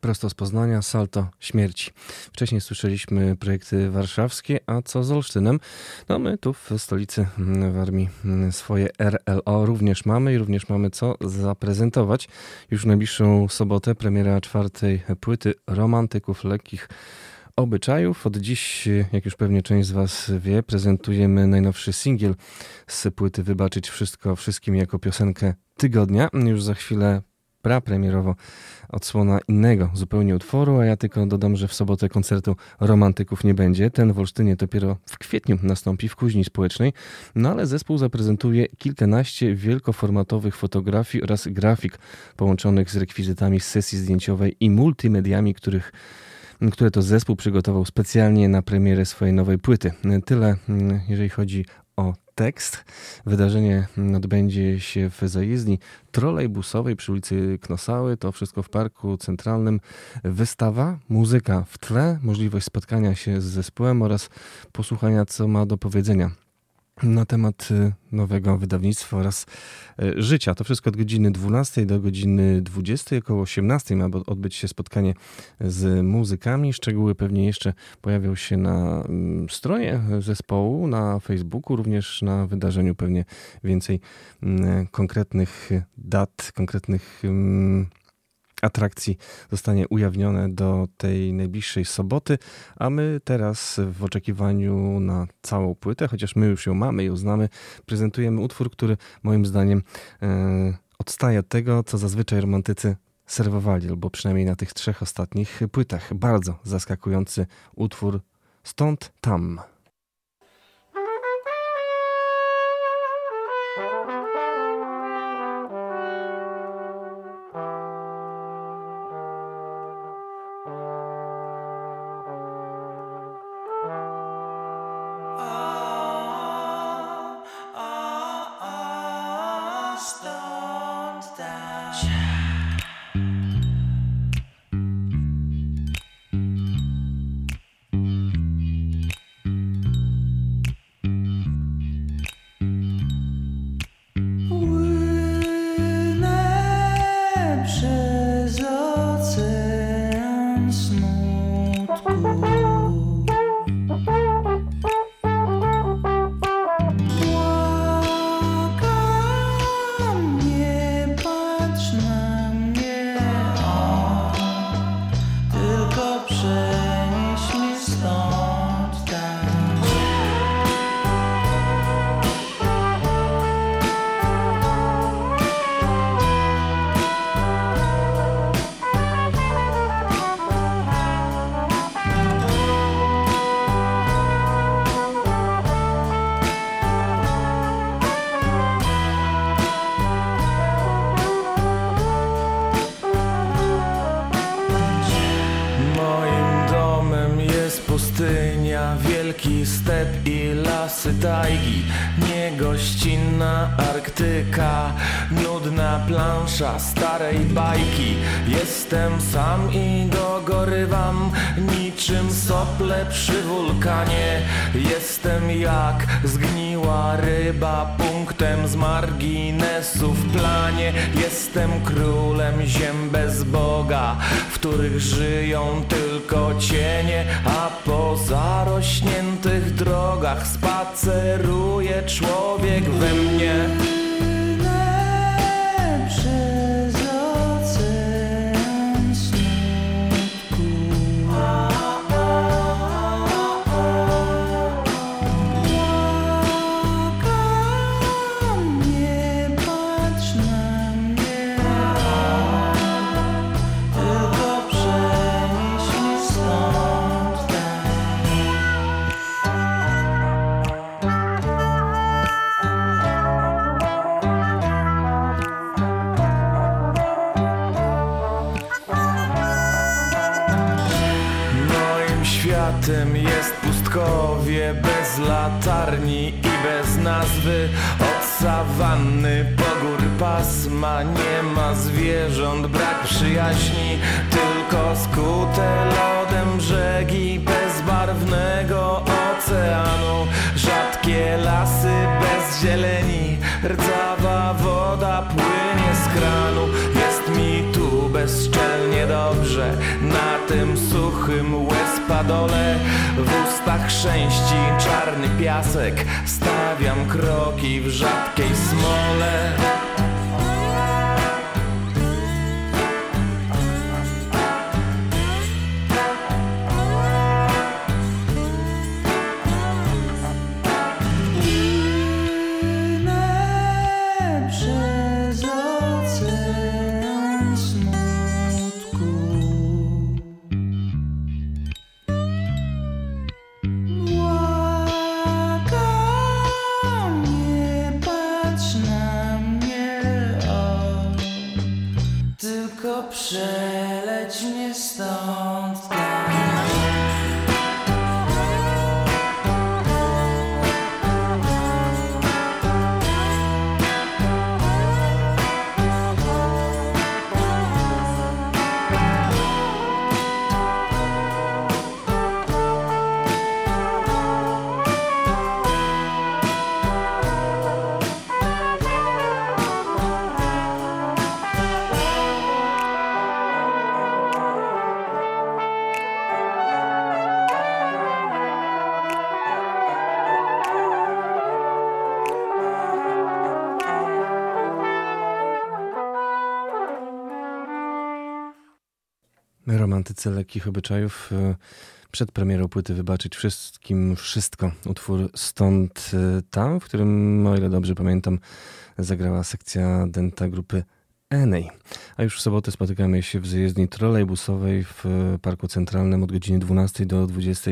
Prosto z Poznania, Salto Śmierci. Wcześniej słyszeliśmy projekty warszawskie, a co z Olsztynem? No my tu w stolicy mm, w armii mm, swoje RLO również mamy i również mamy co zaprezentować. Już w najbliższą sobotę premiera czwartej płyty Romantyków Lekkich obyczajów. Od dziś, jak już pewnie część z Was wie, prezentujemy najnowszy singiel z płyty Wybaczyć Wszystko Wszystkim jako piosenkę tygodnia. Już za chwilę prapremierowo odsłona innego zupełnie utworu, a ja tylko dodam, że w sobotę koncertu romantyków nie będzie. Ten w Olsztynie dopiero w kwietniu nastąpi w Kuźni Społecznej, no ale zespół zaprezentuje kilkanaście wielkoformatowych fotografii oraz grafik połączonych z rekwizytami z sesji zdjęciowej i multimediami, których które to zespół przygotował specjalnie na premierę swojej nowej płyty. Tyle, mm, jeżeli chodzi tekst. Wydarzenie odbędzie się w zajezdni trolejbusowej przy ulicy Knosały. To wszystko w Parku Centralnym. Wystawa, muzyka w tle, możliwość spotkania się z zespołem oraz posłuchania, co ma do powiedzenia na temat y, nowego wydawnictwa oraz y, życia. To wszystko od godziny 12 do godziny 20, około 18 ma odbyć się spotkanie z muzykami. Szczegóły pewnie jeszcze pojawią się na mm, stronie zespołu, na Facebooku, również na wydarzeniu pewnie więcej mm, konkretnych dat, konkretnych mm, atrakcji zostanie ujawnione do tej najbliższej soboty, a my teraz w oczekiwaniu na całą płytę, chociaż my już ją mamy i uznamy, prezentujemy utwór, który moim zdaniem e, odstaje od tego, co zazwyczaj romantycy serwowali, albo przynajmniej na tych trzech ostatnich płytach. Bardzo zaskakujący utwór Stąd Tam. Starej bajki. Jestem sam i dogorywam Niczym sople przy wulkanie. Jestem jak zgniła ryba Punktem z marginesu w planie. Jestem królem ziem bez Boga W których żyją tylko cienie A po zarośniętych drogach Spaceruje człowiek we mnie przyjaźni Tylko skute lodem brzegi Bezbarwnego oceanu. Rzadkie lasy bez zieleni Rdzawa woda płynie z kranu. Jest mi tu bezczelnie dobrze zadole W ustach chrzęści czarny piasek Stawiam kroki w rzadkiej smole romantyce lekkich obyczajów e, przed premierą płyty wybaczyć wszystkim wszystko. Utwór Stąd e, Tam, w którym, o ile dobrze pamiętam, zagrała sekcja denta grupy Enej. A już w sobotę spotykamy się w zajezdni trolejbusowej w Parku Centralnym od godziny 12 do 20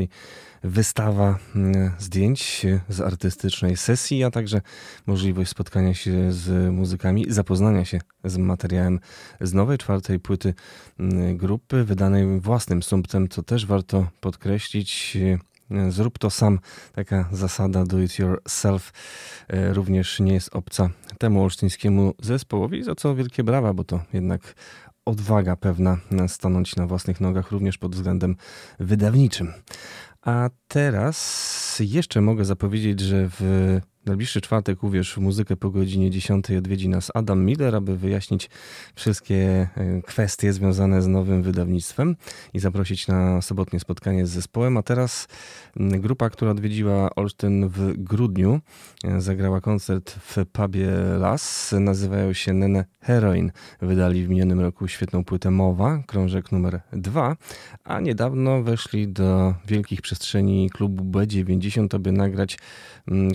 wystawa mm, zdjęć z artystycznej sesji, a także możliwość spotkania się z muzykami, zapoznania się z materiałem z nowej, czwartej płyty mm, grupy, wydanej własnym sumptem, co też warto podkreślić. Zrób to sam. Taka zasada do it yourself e, również nie jest obca temu olsztyńskiemu zespołowi, za co wielkie brawa, bo to jednak odwaga pewna stanąć na własnych nogach również pod względem wydawniczym. A teraz jeszcze mogę zapowiedzieć, że w najbliższy czwartek uwierz w muzykę po godzinie 10 odwiedzi nas Adam Miller, aby wyjaśnić wszystkie e, kwestie związane z nowym wydawnictwem i zaprosić na sobotnie spotkanie z zespołem. A teraz grupa, która odwiedziła Olsztyn w grudniu, e, zagrała koncert w pubie Las. Nazywają się Nene Heroin. Wydali w minionym roku świetną płytę Mowa, krążek numer 2, a niedawno weszli do wielkich przestrzeni klubu B90, aby nagrać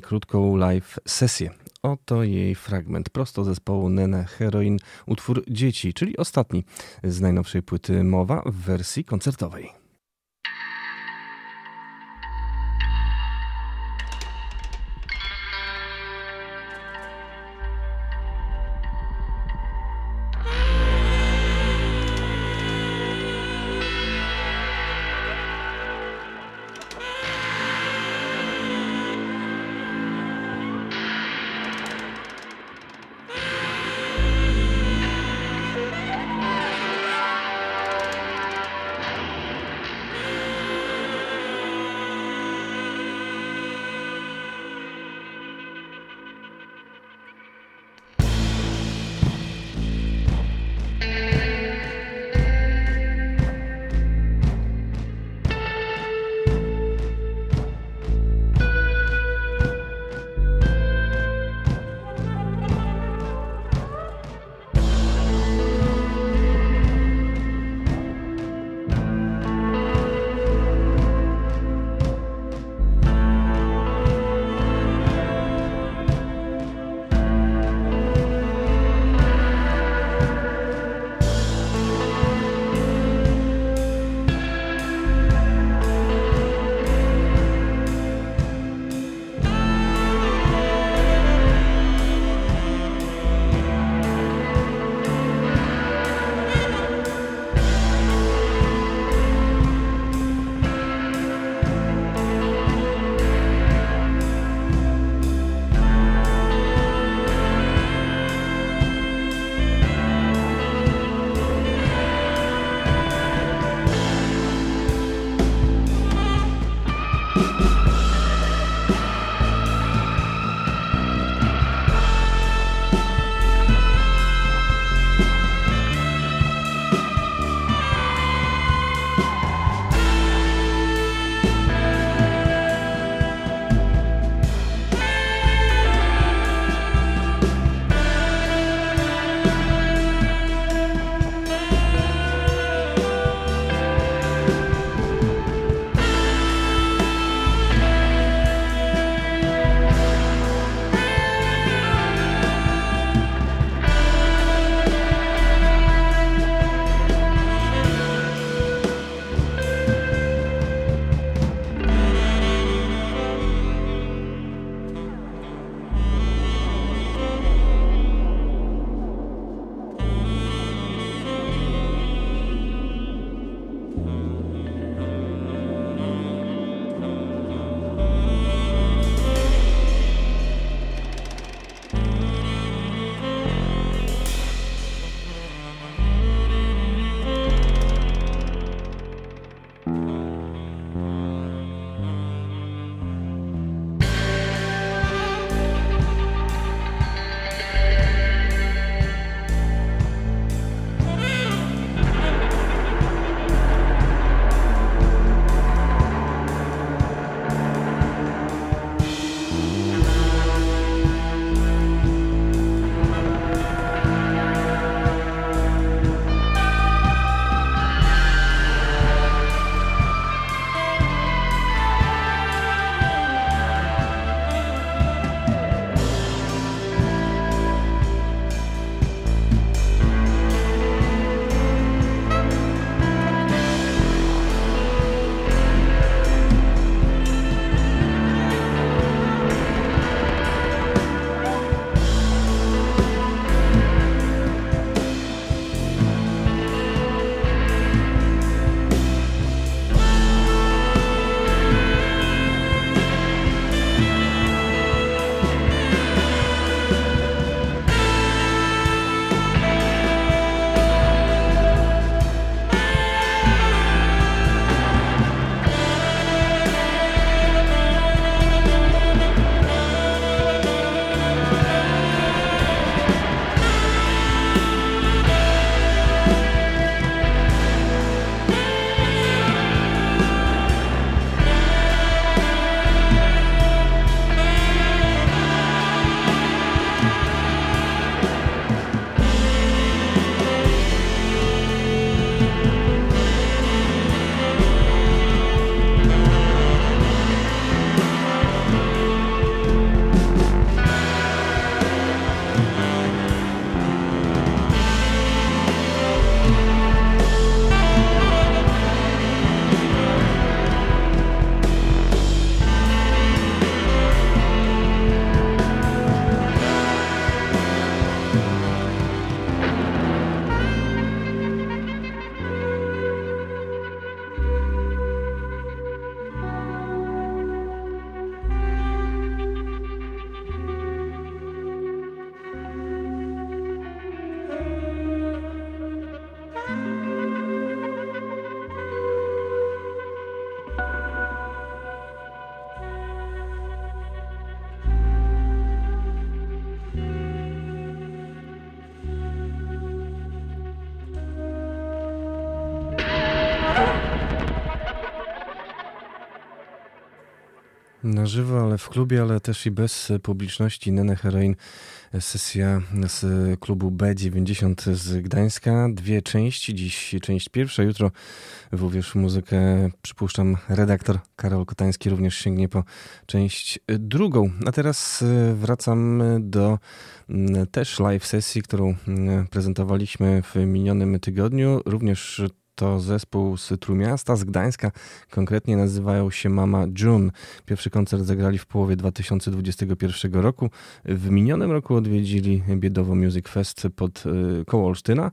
krótką live sesję. Oto jej fragment prosto zespołu Nene Heroin, utwór Dzieci, czyli ostatni z najnowszej płyty Mowa w wersji koncertowej. Na żywo, ale w klubie, ale też i bez publiczności. Nene Heroin, sesja z klubu B90 z Gdańska. Dwie części, dziś część pierwsza, jutro w Uwierz Muzykę, przypuszczam, redaktor Karol Kotański również sięgnie po część drugą. A teraz wracam do też live sesji, którą prezentowaliśmy w minionym tygodniu. Również to zespół z Trójmiasta, z Gdańska. Konkretnie nazywają się Mama June. Pierwszy koncert zagrali w połowie 2021 roku. W minionym roku odwiedzili Biedowo Music Fest pod y, koło Olsztyna.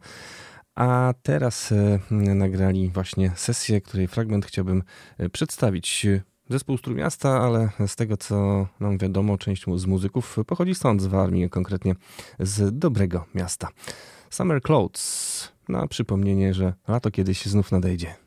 A teraz y, nagrali właśnie sesję, której fragment chciałbym y, przedstawić. Zespół z Trójmiasta, ale z tego co nam wiadomo, część z muzyków pochodzi stąd, z Warmii, konkretnie z Dobrego Miasta. Summer Clothes na przypomnienie, że lato kiedyś znów nadejdzie.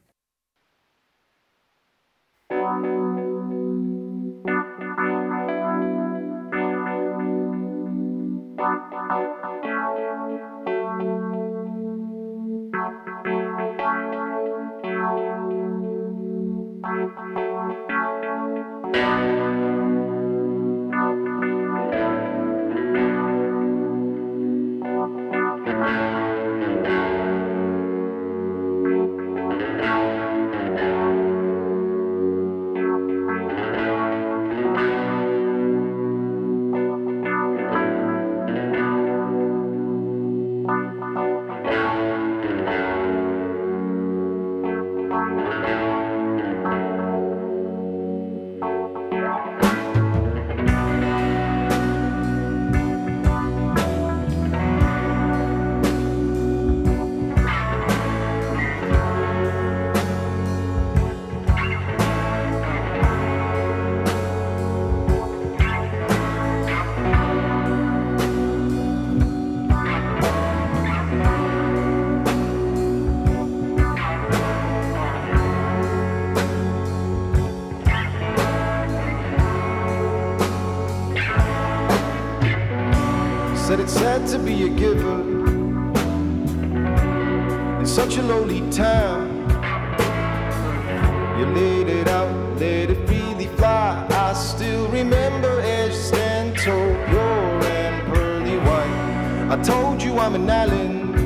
Island,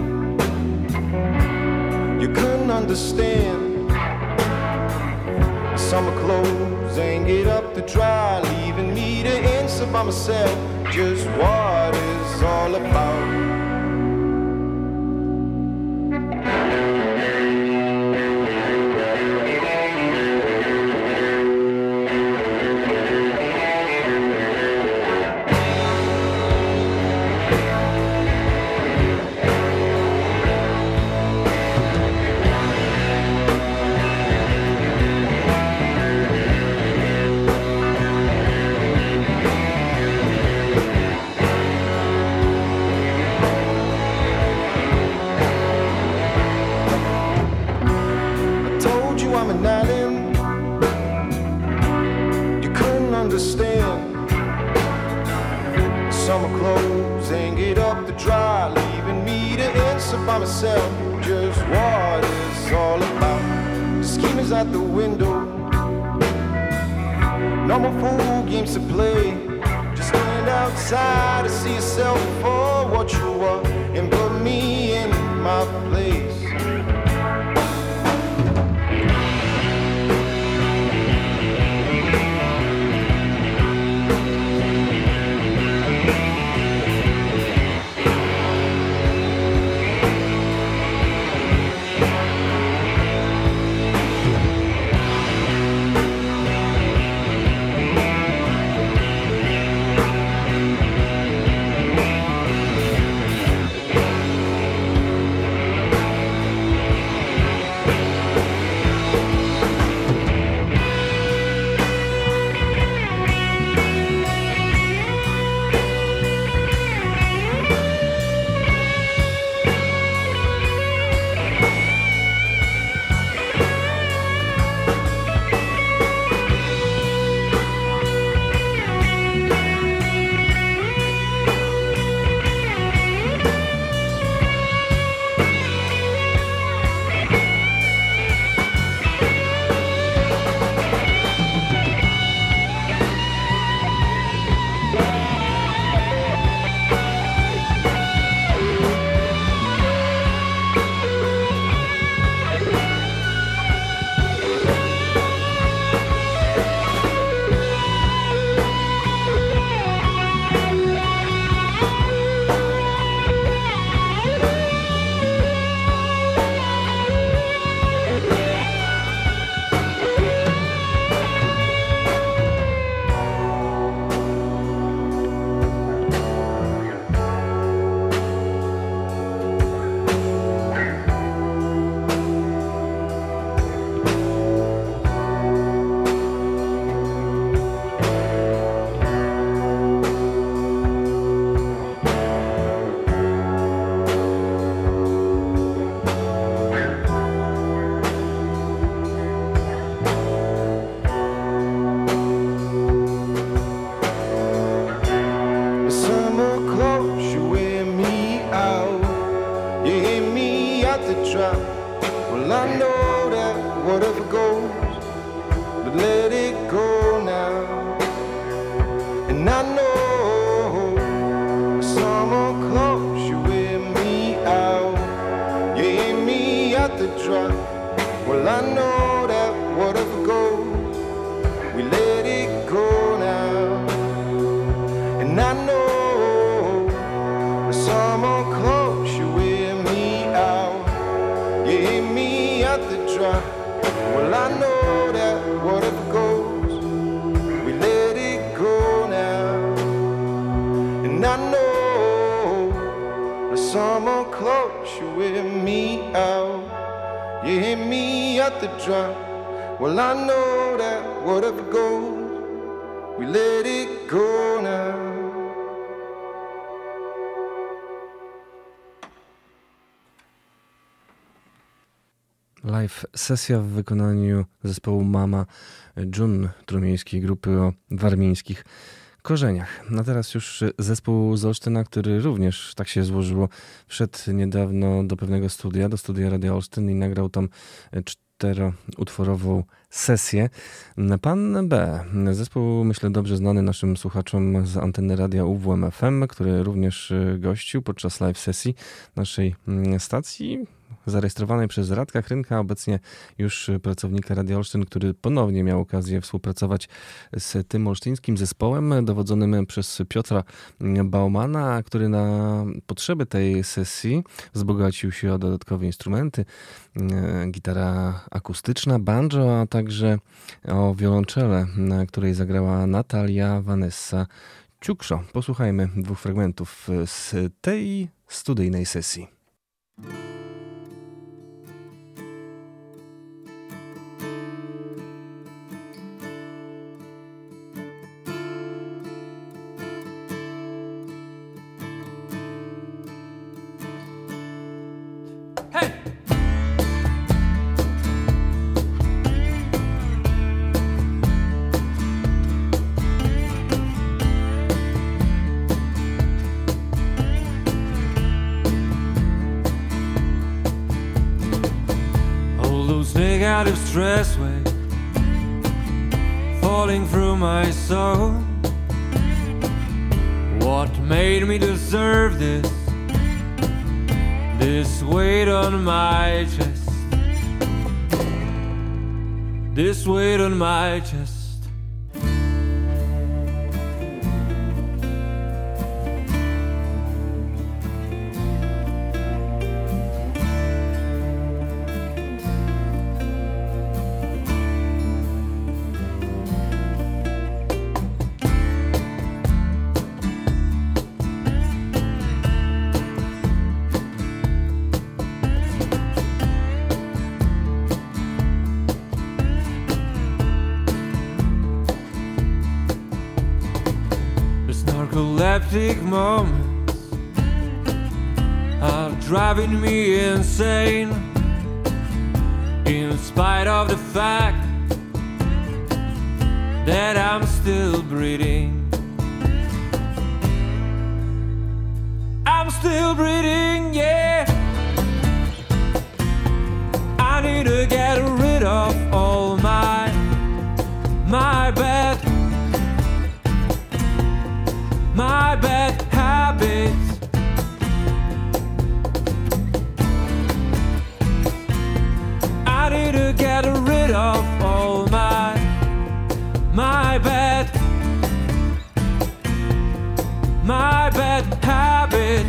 you couldn't understand. Summer clothes ain't get up to dry, leaving me to answer by myself just what is all about. What if we go at the drum. Well, I know that whatever goes, we let it go now. Live sesja w wykonaniu zespołu Mama Jun Trumieńskiej grupy o warmińskich korzeniach. A teraz już zespół z Olsztyna, który również tak się złożyło, wszedł niedawno do pewnego studia, do studia Radio Olsztyn i nagrał tam czteroutworową sesję. Pan B, zespół myślę dobrze znany naszym słuchaczom z anteny radia UWM FM, który również gościł podczas live sesji naszej stacji zarejestrowanej przez Radka Krynka, obecnie już pracownika Radia Olsztyn, który ponownie miał okazję współpracować z tym olsztyńskim zespołem dowodzonym przez Piotra Baumana, który na potrzeby tej sesji wzbogacił się o dodatkowe instrumenty, gitara akustyczna, banjo, a także o wiolonczele, na której zagrała Natalia Vanessa Ciukszo. Posłuchajmy dwóch fragmentów z tej studyjnej sesji. Wave falling through my soul. What made me deserve this? This weight on my chest. This weight on my chest. The fact that I'm still breathing, I'm still breathing, of all my my bad my bad habits.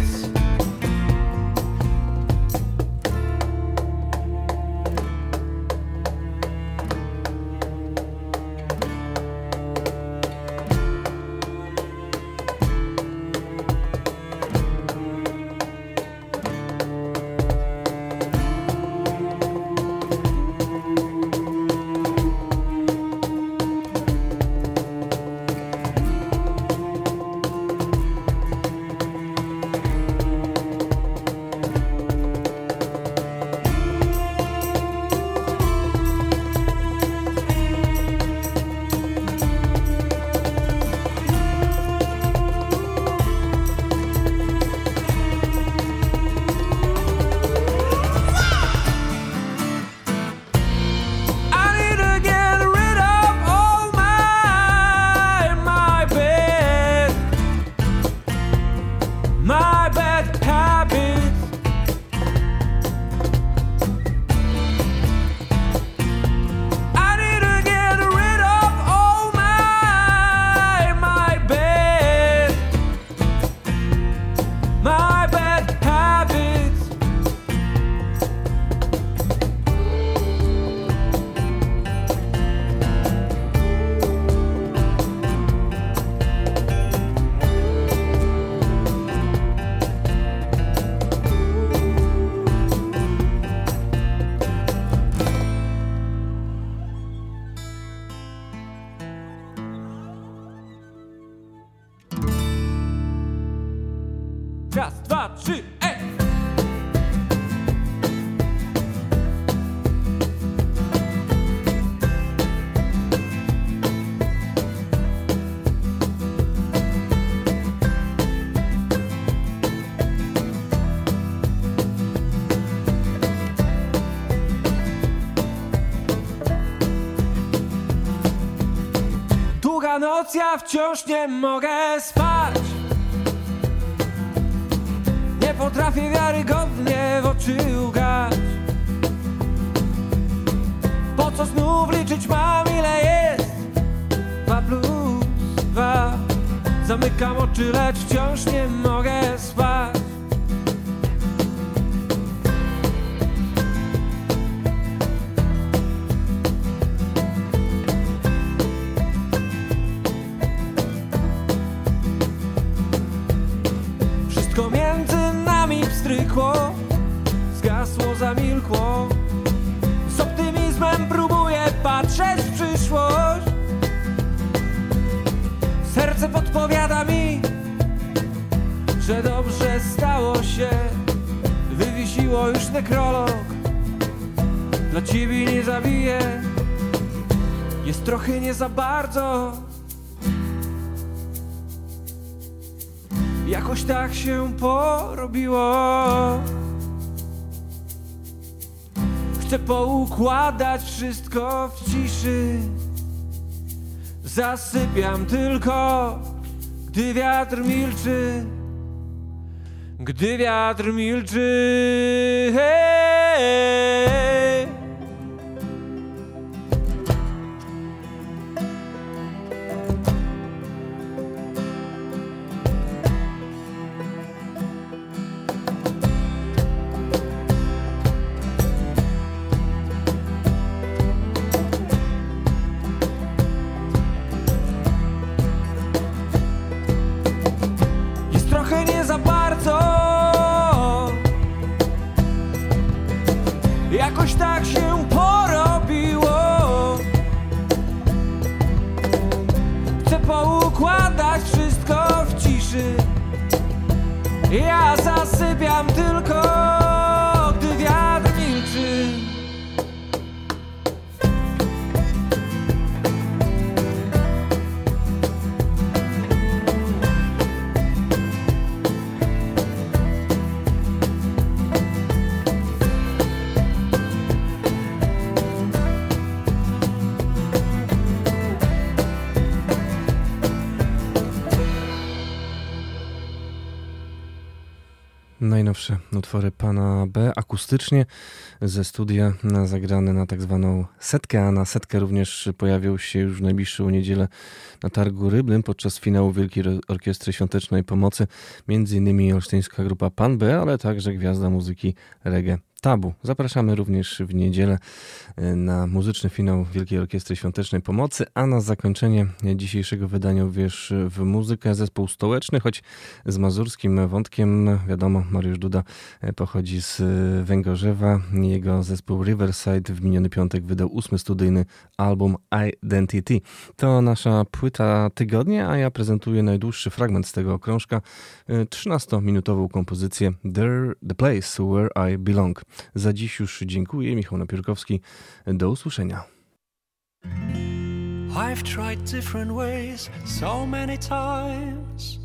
Noc, ja wciąż nie mogę spać. Nie potrafię wiarygodnie w oczy ugać. Po co znów liczyć mam ile jest? Dwa plus dwa. Zamykam oczy, lecz wciąż nie mogę spać Zgasło, zamilkło. Z optymizmem próbuję patrzeć w przyszłość. Serce podpowiada mi Że dobrze stało się. Wywiesiło już nekrolog. Dla ciebie nie zabiję Jest trochę nie za bardzo. Jakoś tak się porobiło. Chcę poukładać wszystko w ciszy. Zasypiam tylko, gdy wiatr milczy. Gdy wiatr milczy. Hej. Jest akustycznie. Ze studia zagrane na tak zwaną setkę, a na setkę również pojawią się już w najbliższą niedzielę na Targu Rybnym podczas finału Wielkiej Orkiestry Świątecznej Pomocy, między innymi olsztyńska grupa Pan B, ale także gwiazda muzyki reggae Tabu. Zapraszamy również w niedzielę e, na muzyczny finał Wielkiej Orkiestry Świątecznej Pomocy, a na zakończenie dzisiejszego wydania wiesz w muzykę zespół stołeczny, choć z mazurskim wątkiem. Wiadomo, Mariusz Duda e, pochodzi z e, Węgorzewa. Jego zespół Riverside w miniony piątek wydał ósmy studyjny album Identity. To nasza płyta tygodnia, a ja prezentuję najdłuższy fragment z tego okrążka, 13-minutową kompozycję There, The Place Where I Belong. Za dziś już dziękuję. Michał Napierkowski. Do usłyszenia. I've tried different ways so many times.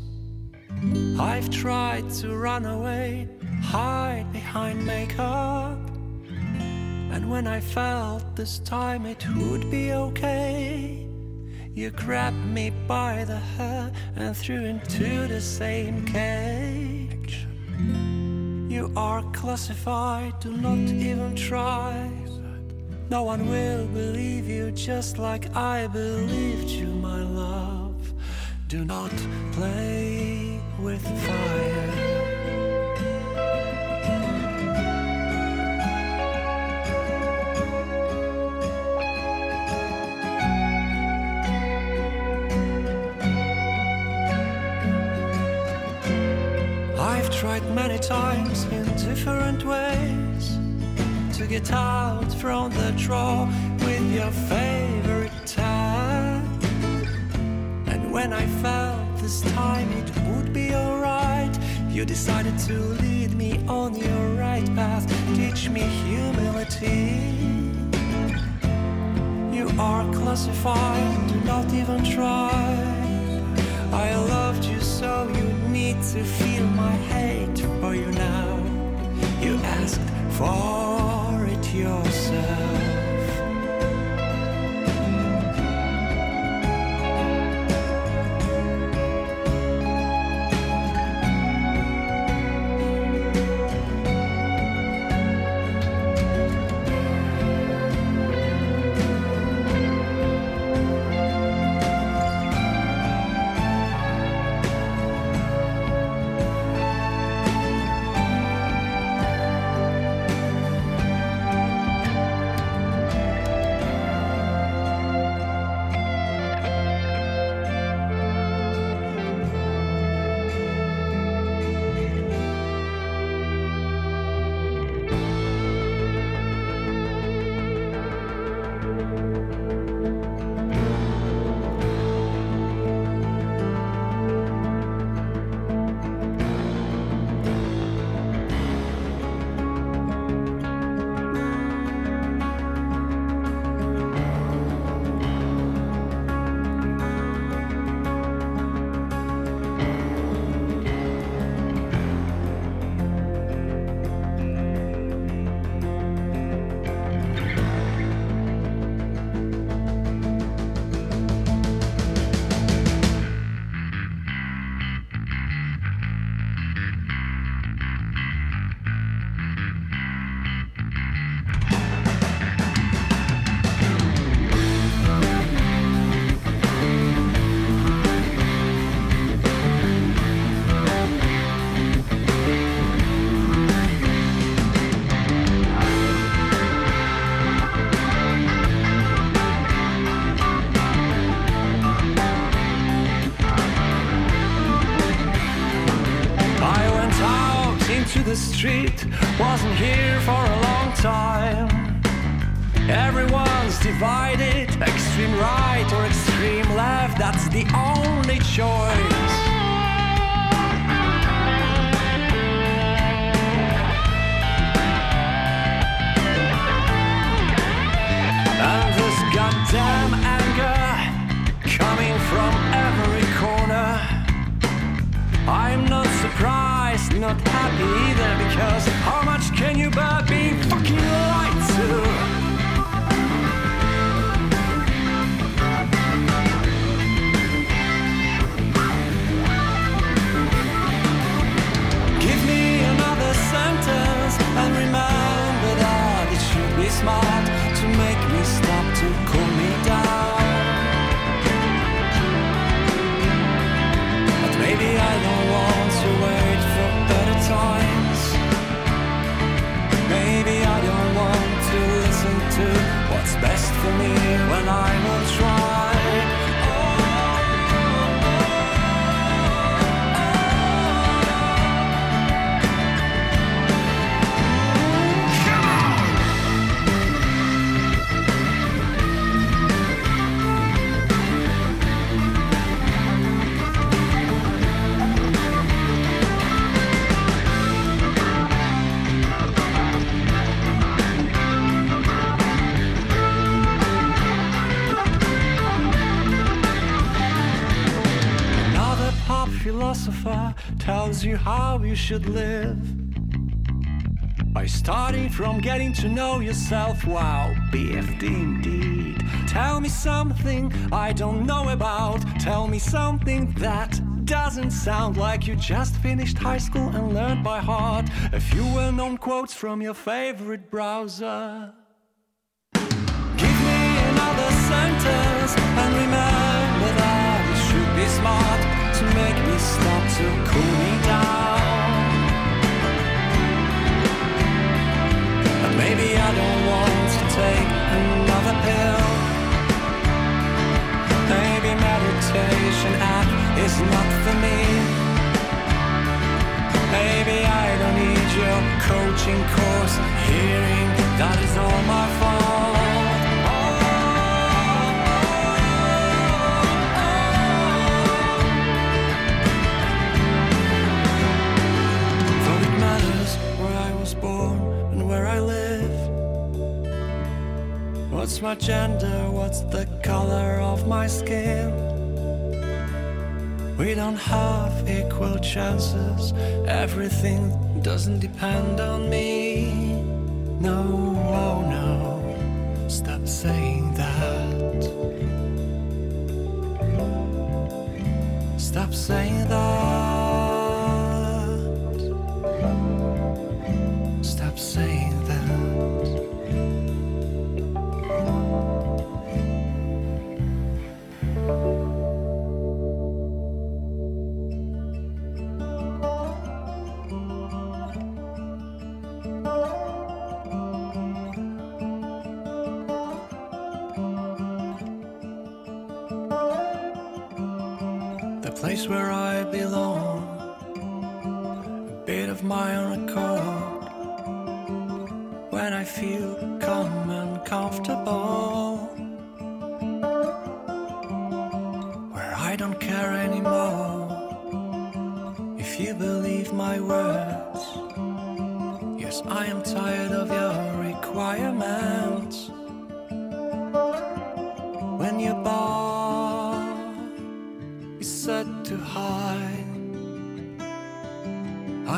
I've tried to run away, hide behind makeup. And when I felt this time it would be okay, you grabbed me by the hair and threw into the same cage. You are classified, do not even try. No one will believe you just like I believed you, my love. Do not play with fire. Tried many times in different ways to get out from the draw with your favorite tag. And when I felt this time it would be alright, You decided to lead me on your right path, teach me humility. You are classified, do not even try. I loved you so you need to feel my hate for you now. You asked for it yourself. divided, extreme right or extreme left, that's the only choice. And this goddamn anger coming from every corner. I'm not surprised, not happy either, because how you should live. By starting from getting to know yourself, wow, BFD indeed. Tell me something I don't know about. Tell me something that doesn't sound like you just finished high school and learned by heart a few well known quotes from your favorite browser. Give me another sentence and remember that it should be smart to make me stop to cool maybe I don't want to take another pill. Maybe meditation app is not for me. Maybe I don't need your coaching course. Hearing that is all my fault. where I live? What's my gender? What's the color of my skin? We don't have equal chances. Everything doesn't depend on me. No, oh no, stop saying that. Stop saying that.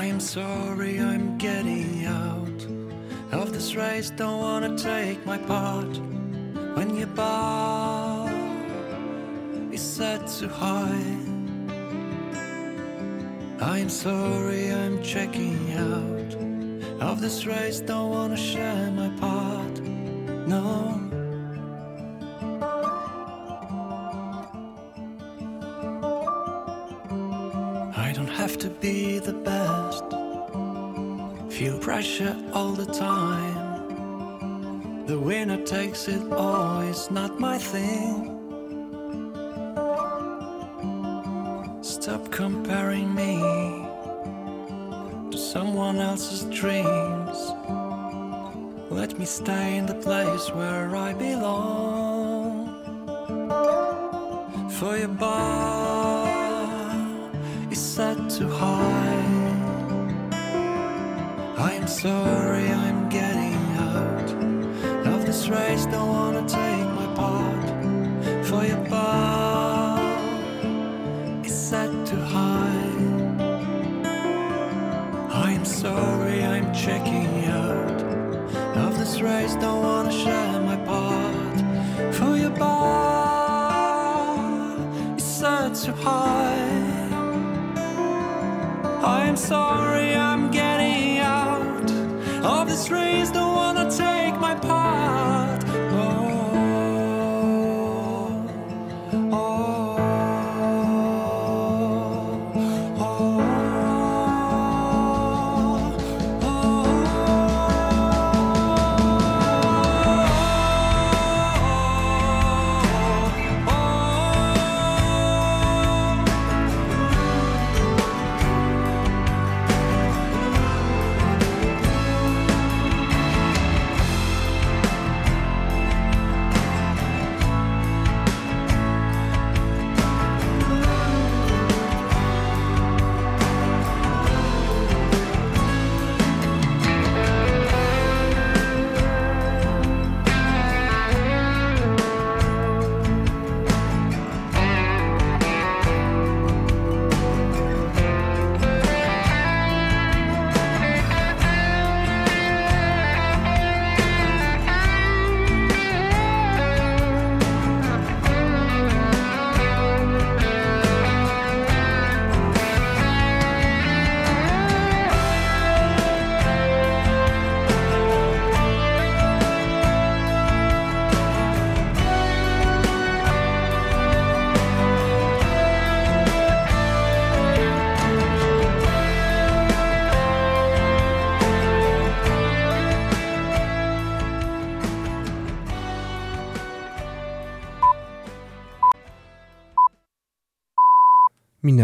I am sorry I'm getting out of this race. Don't wanna take my part when your bar is set too high. I am sorry I'm checking out of this race. Don't wanna share my part. No. Pressure all the time. The winner takes it all, it's not my thing. Stop comparing me to someone else's dreams. Let me stay in the place where I belong. For your bar is set too high. Sorry I'm getting out of this race. Don't wanna take my part. For your bar is set too high. I am sorry I'm checking out of this race. Don't wanna share my part. For your bar is set too high. I'm sorry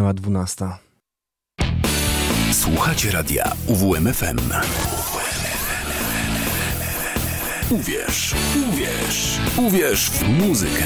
Minęła dwunasta. Słuchacie radia UWMFM. Uwierz, uwierz, uwierz w muzykę.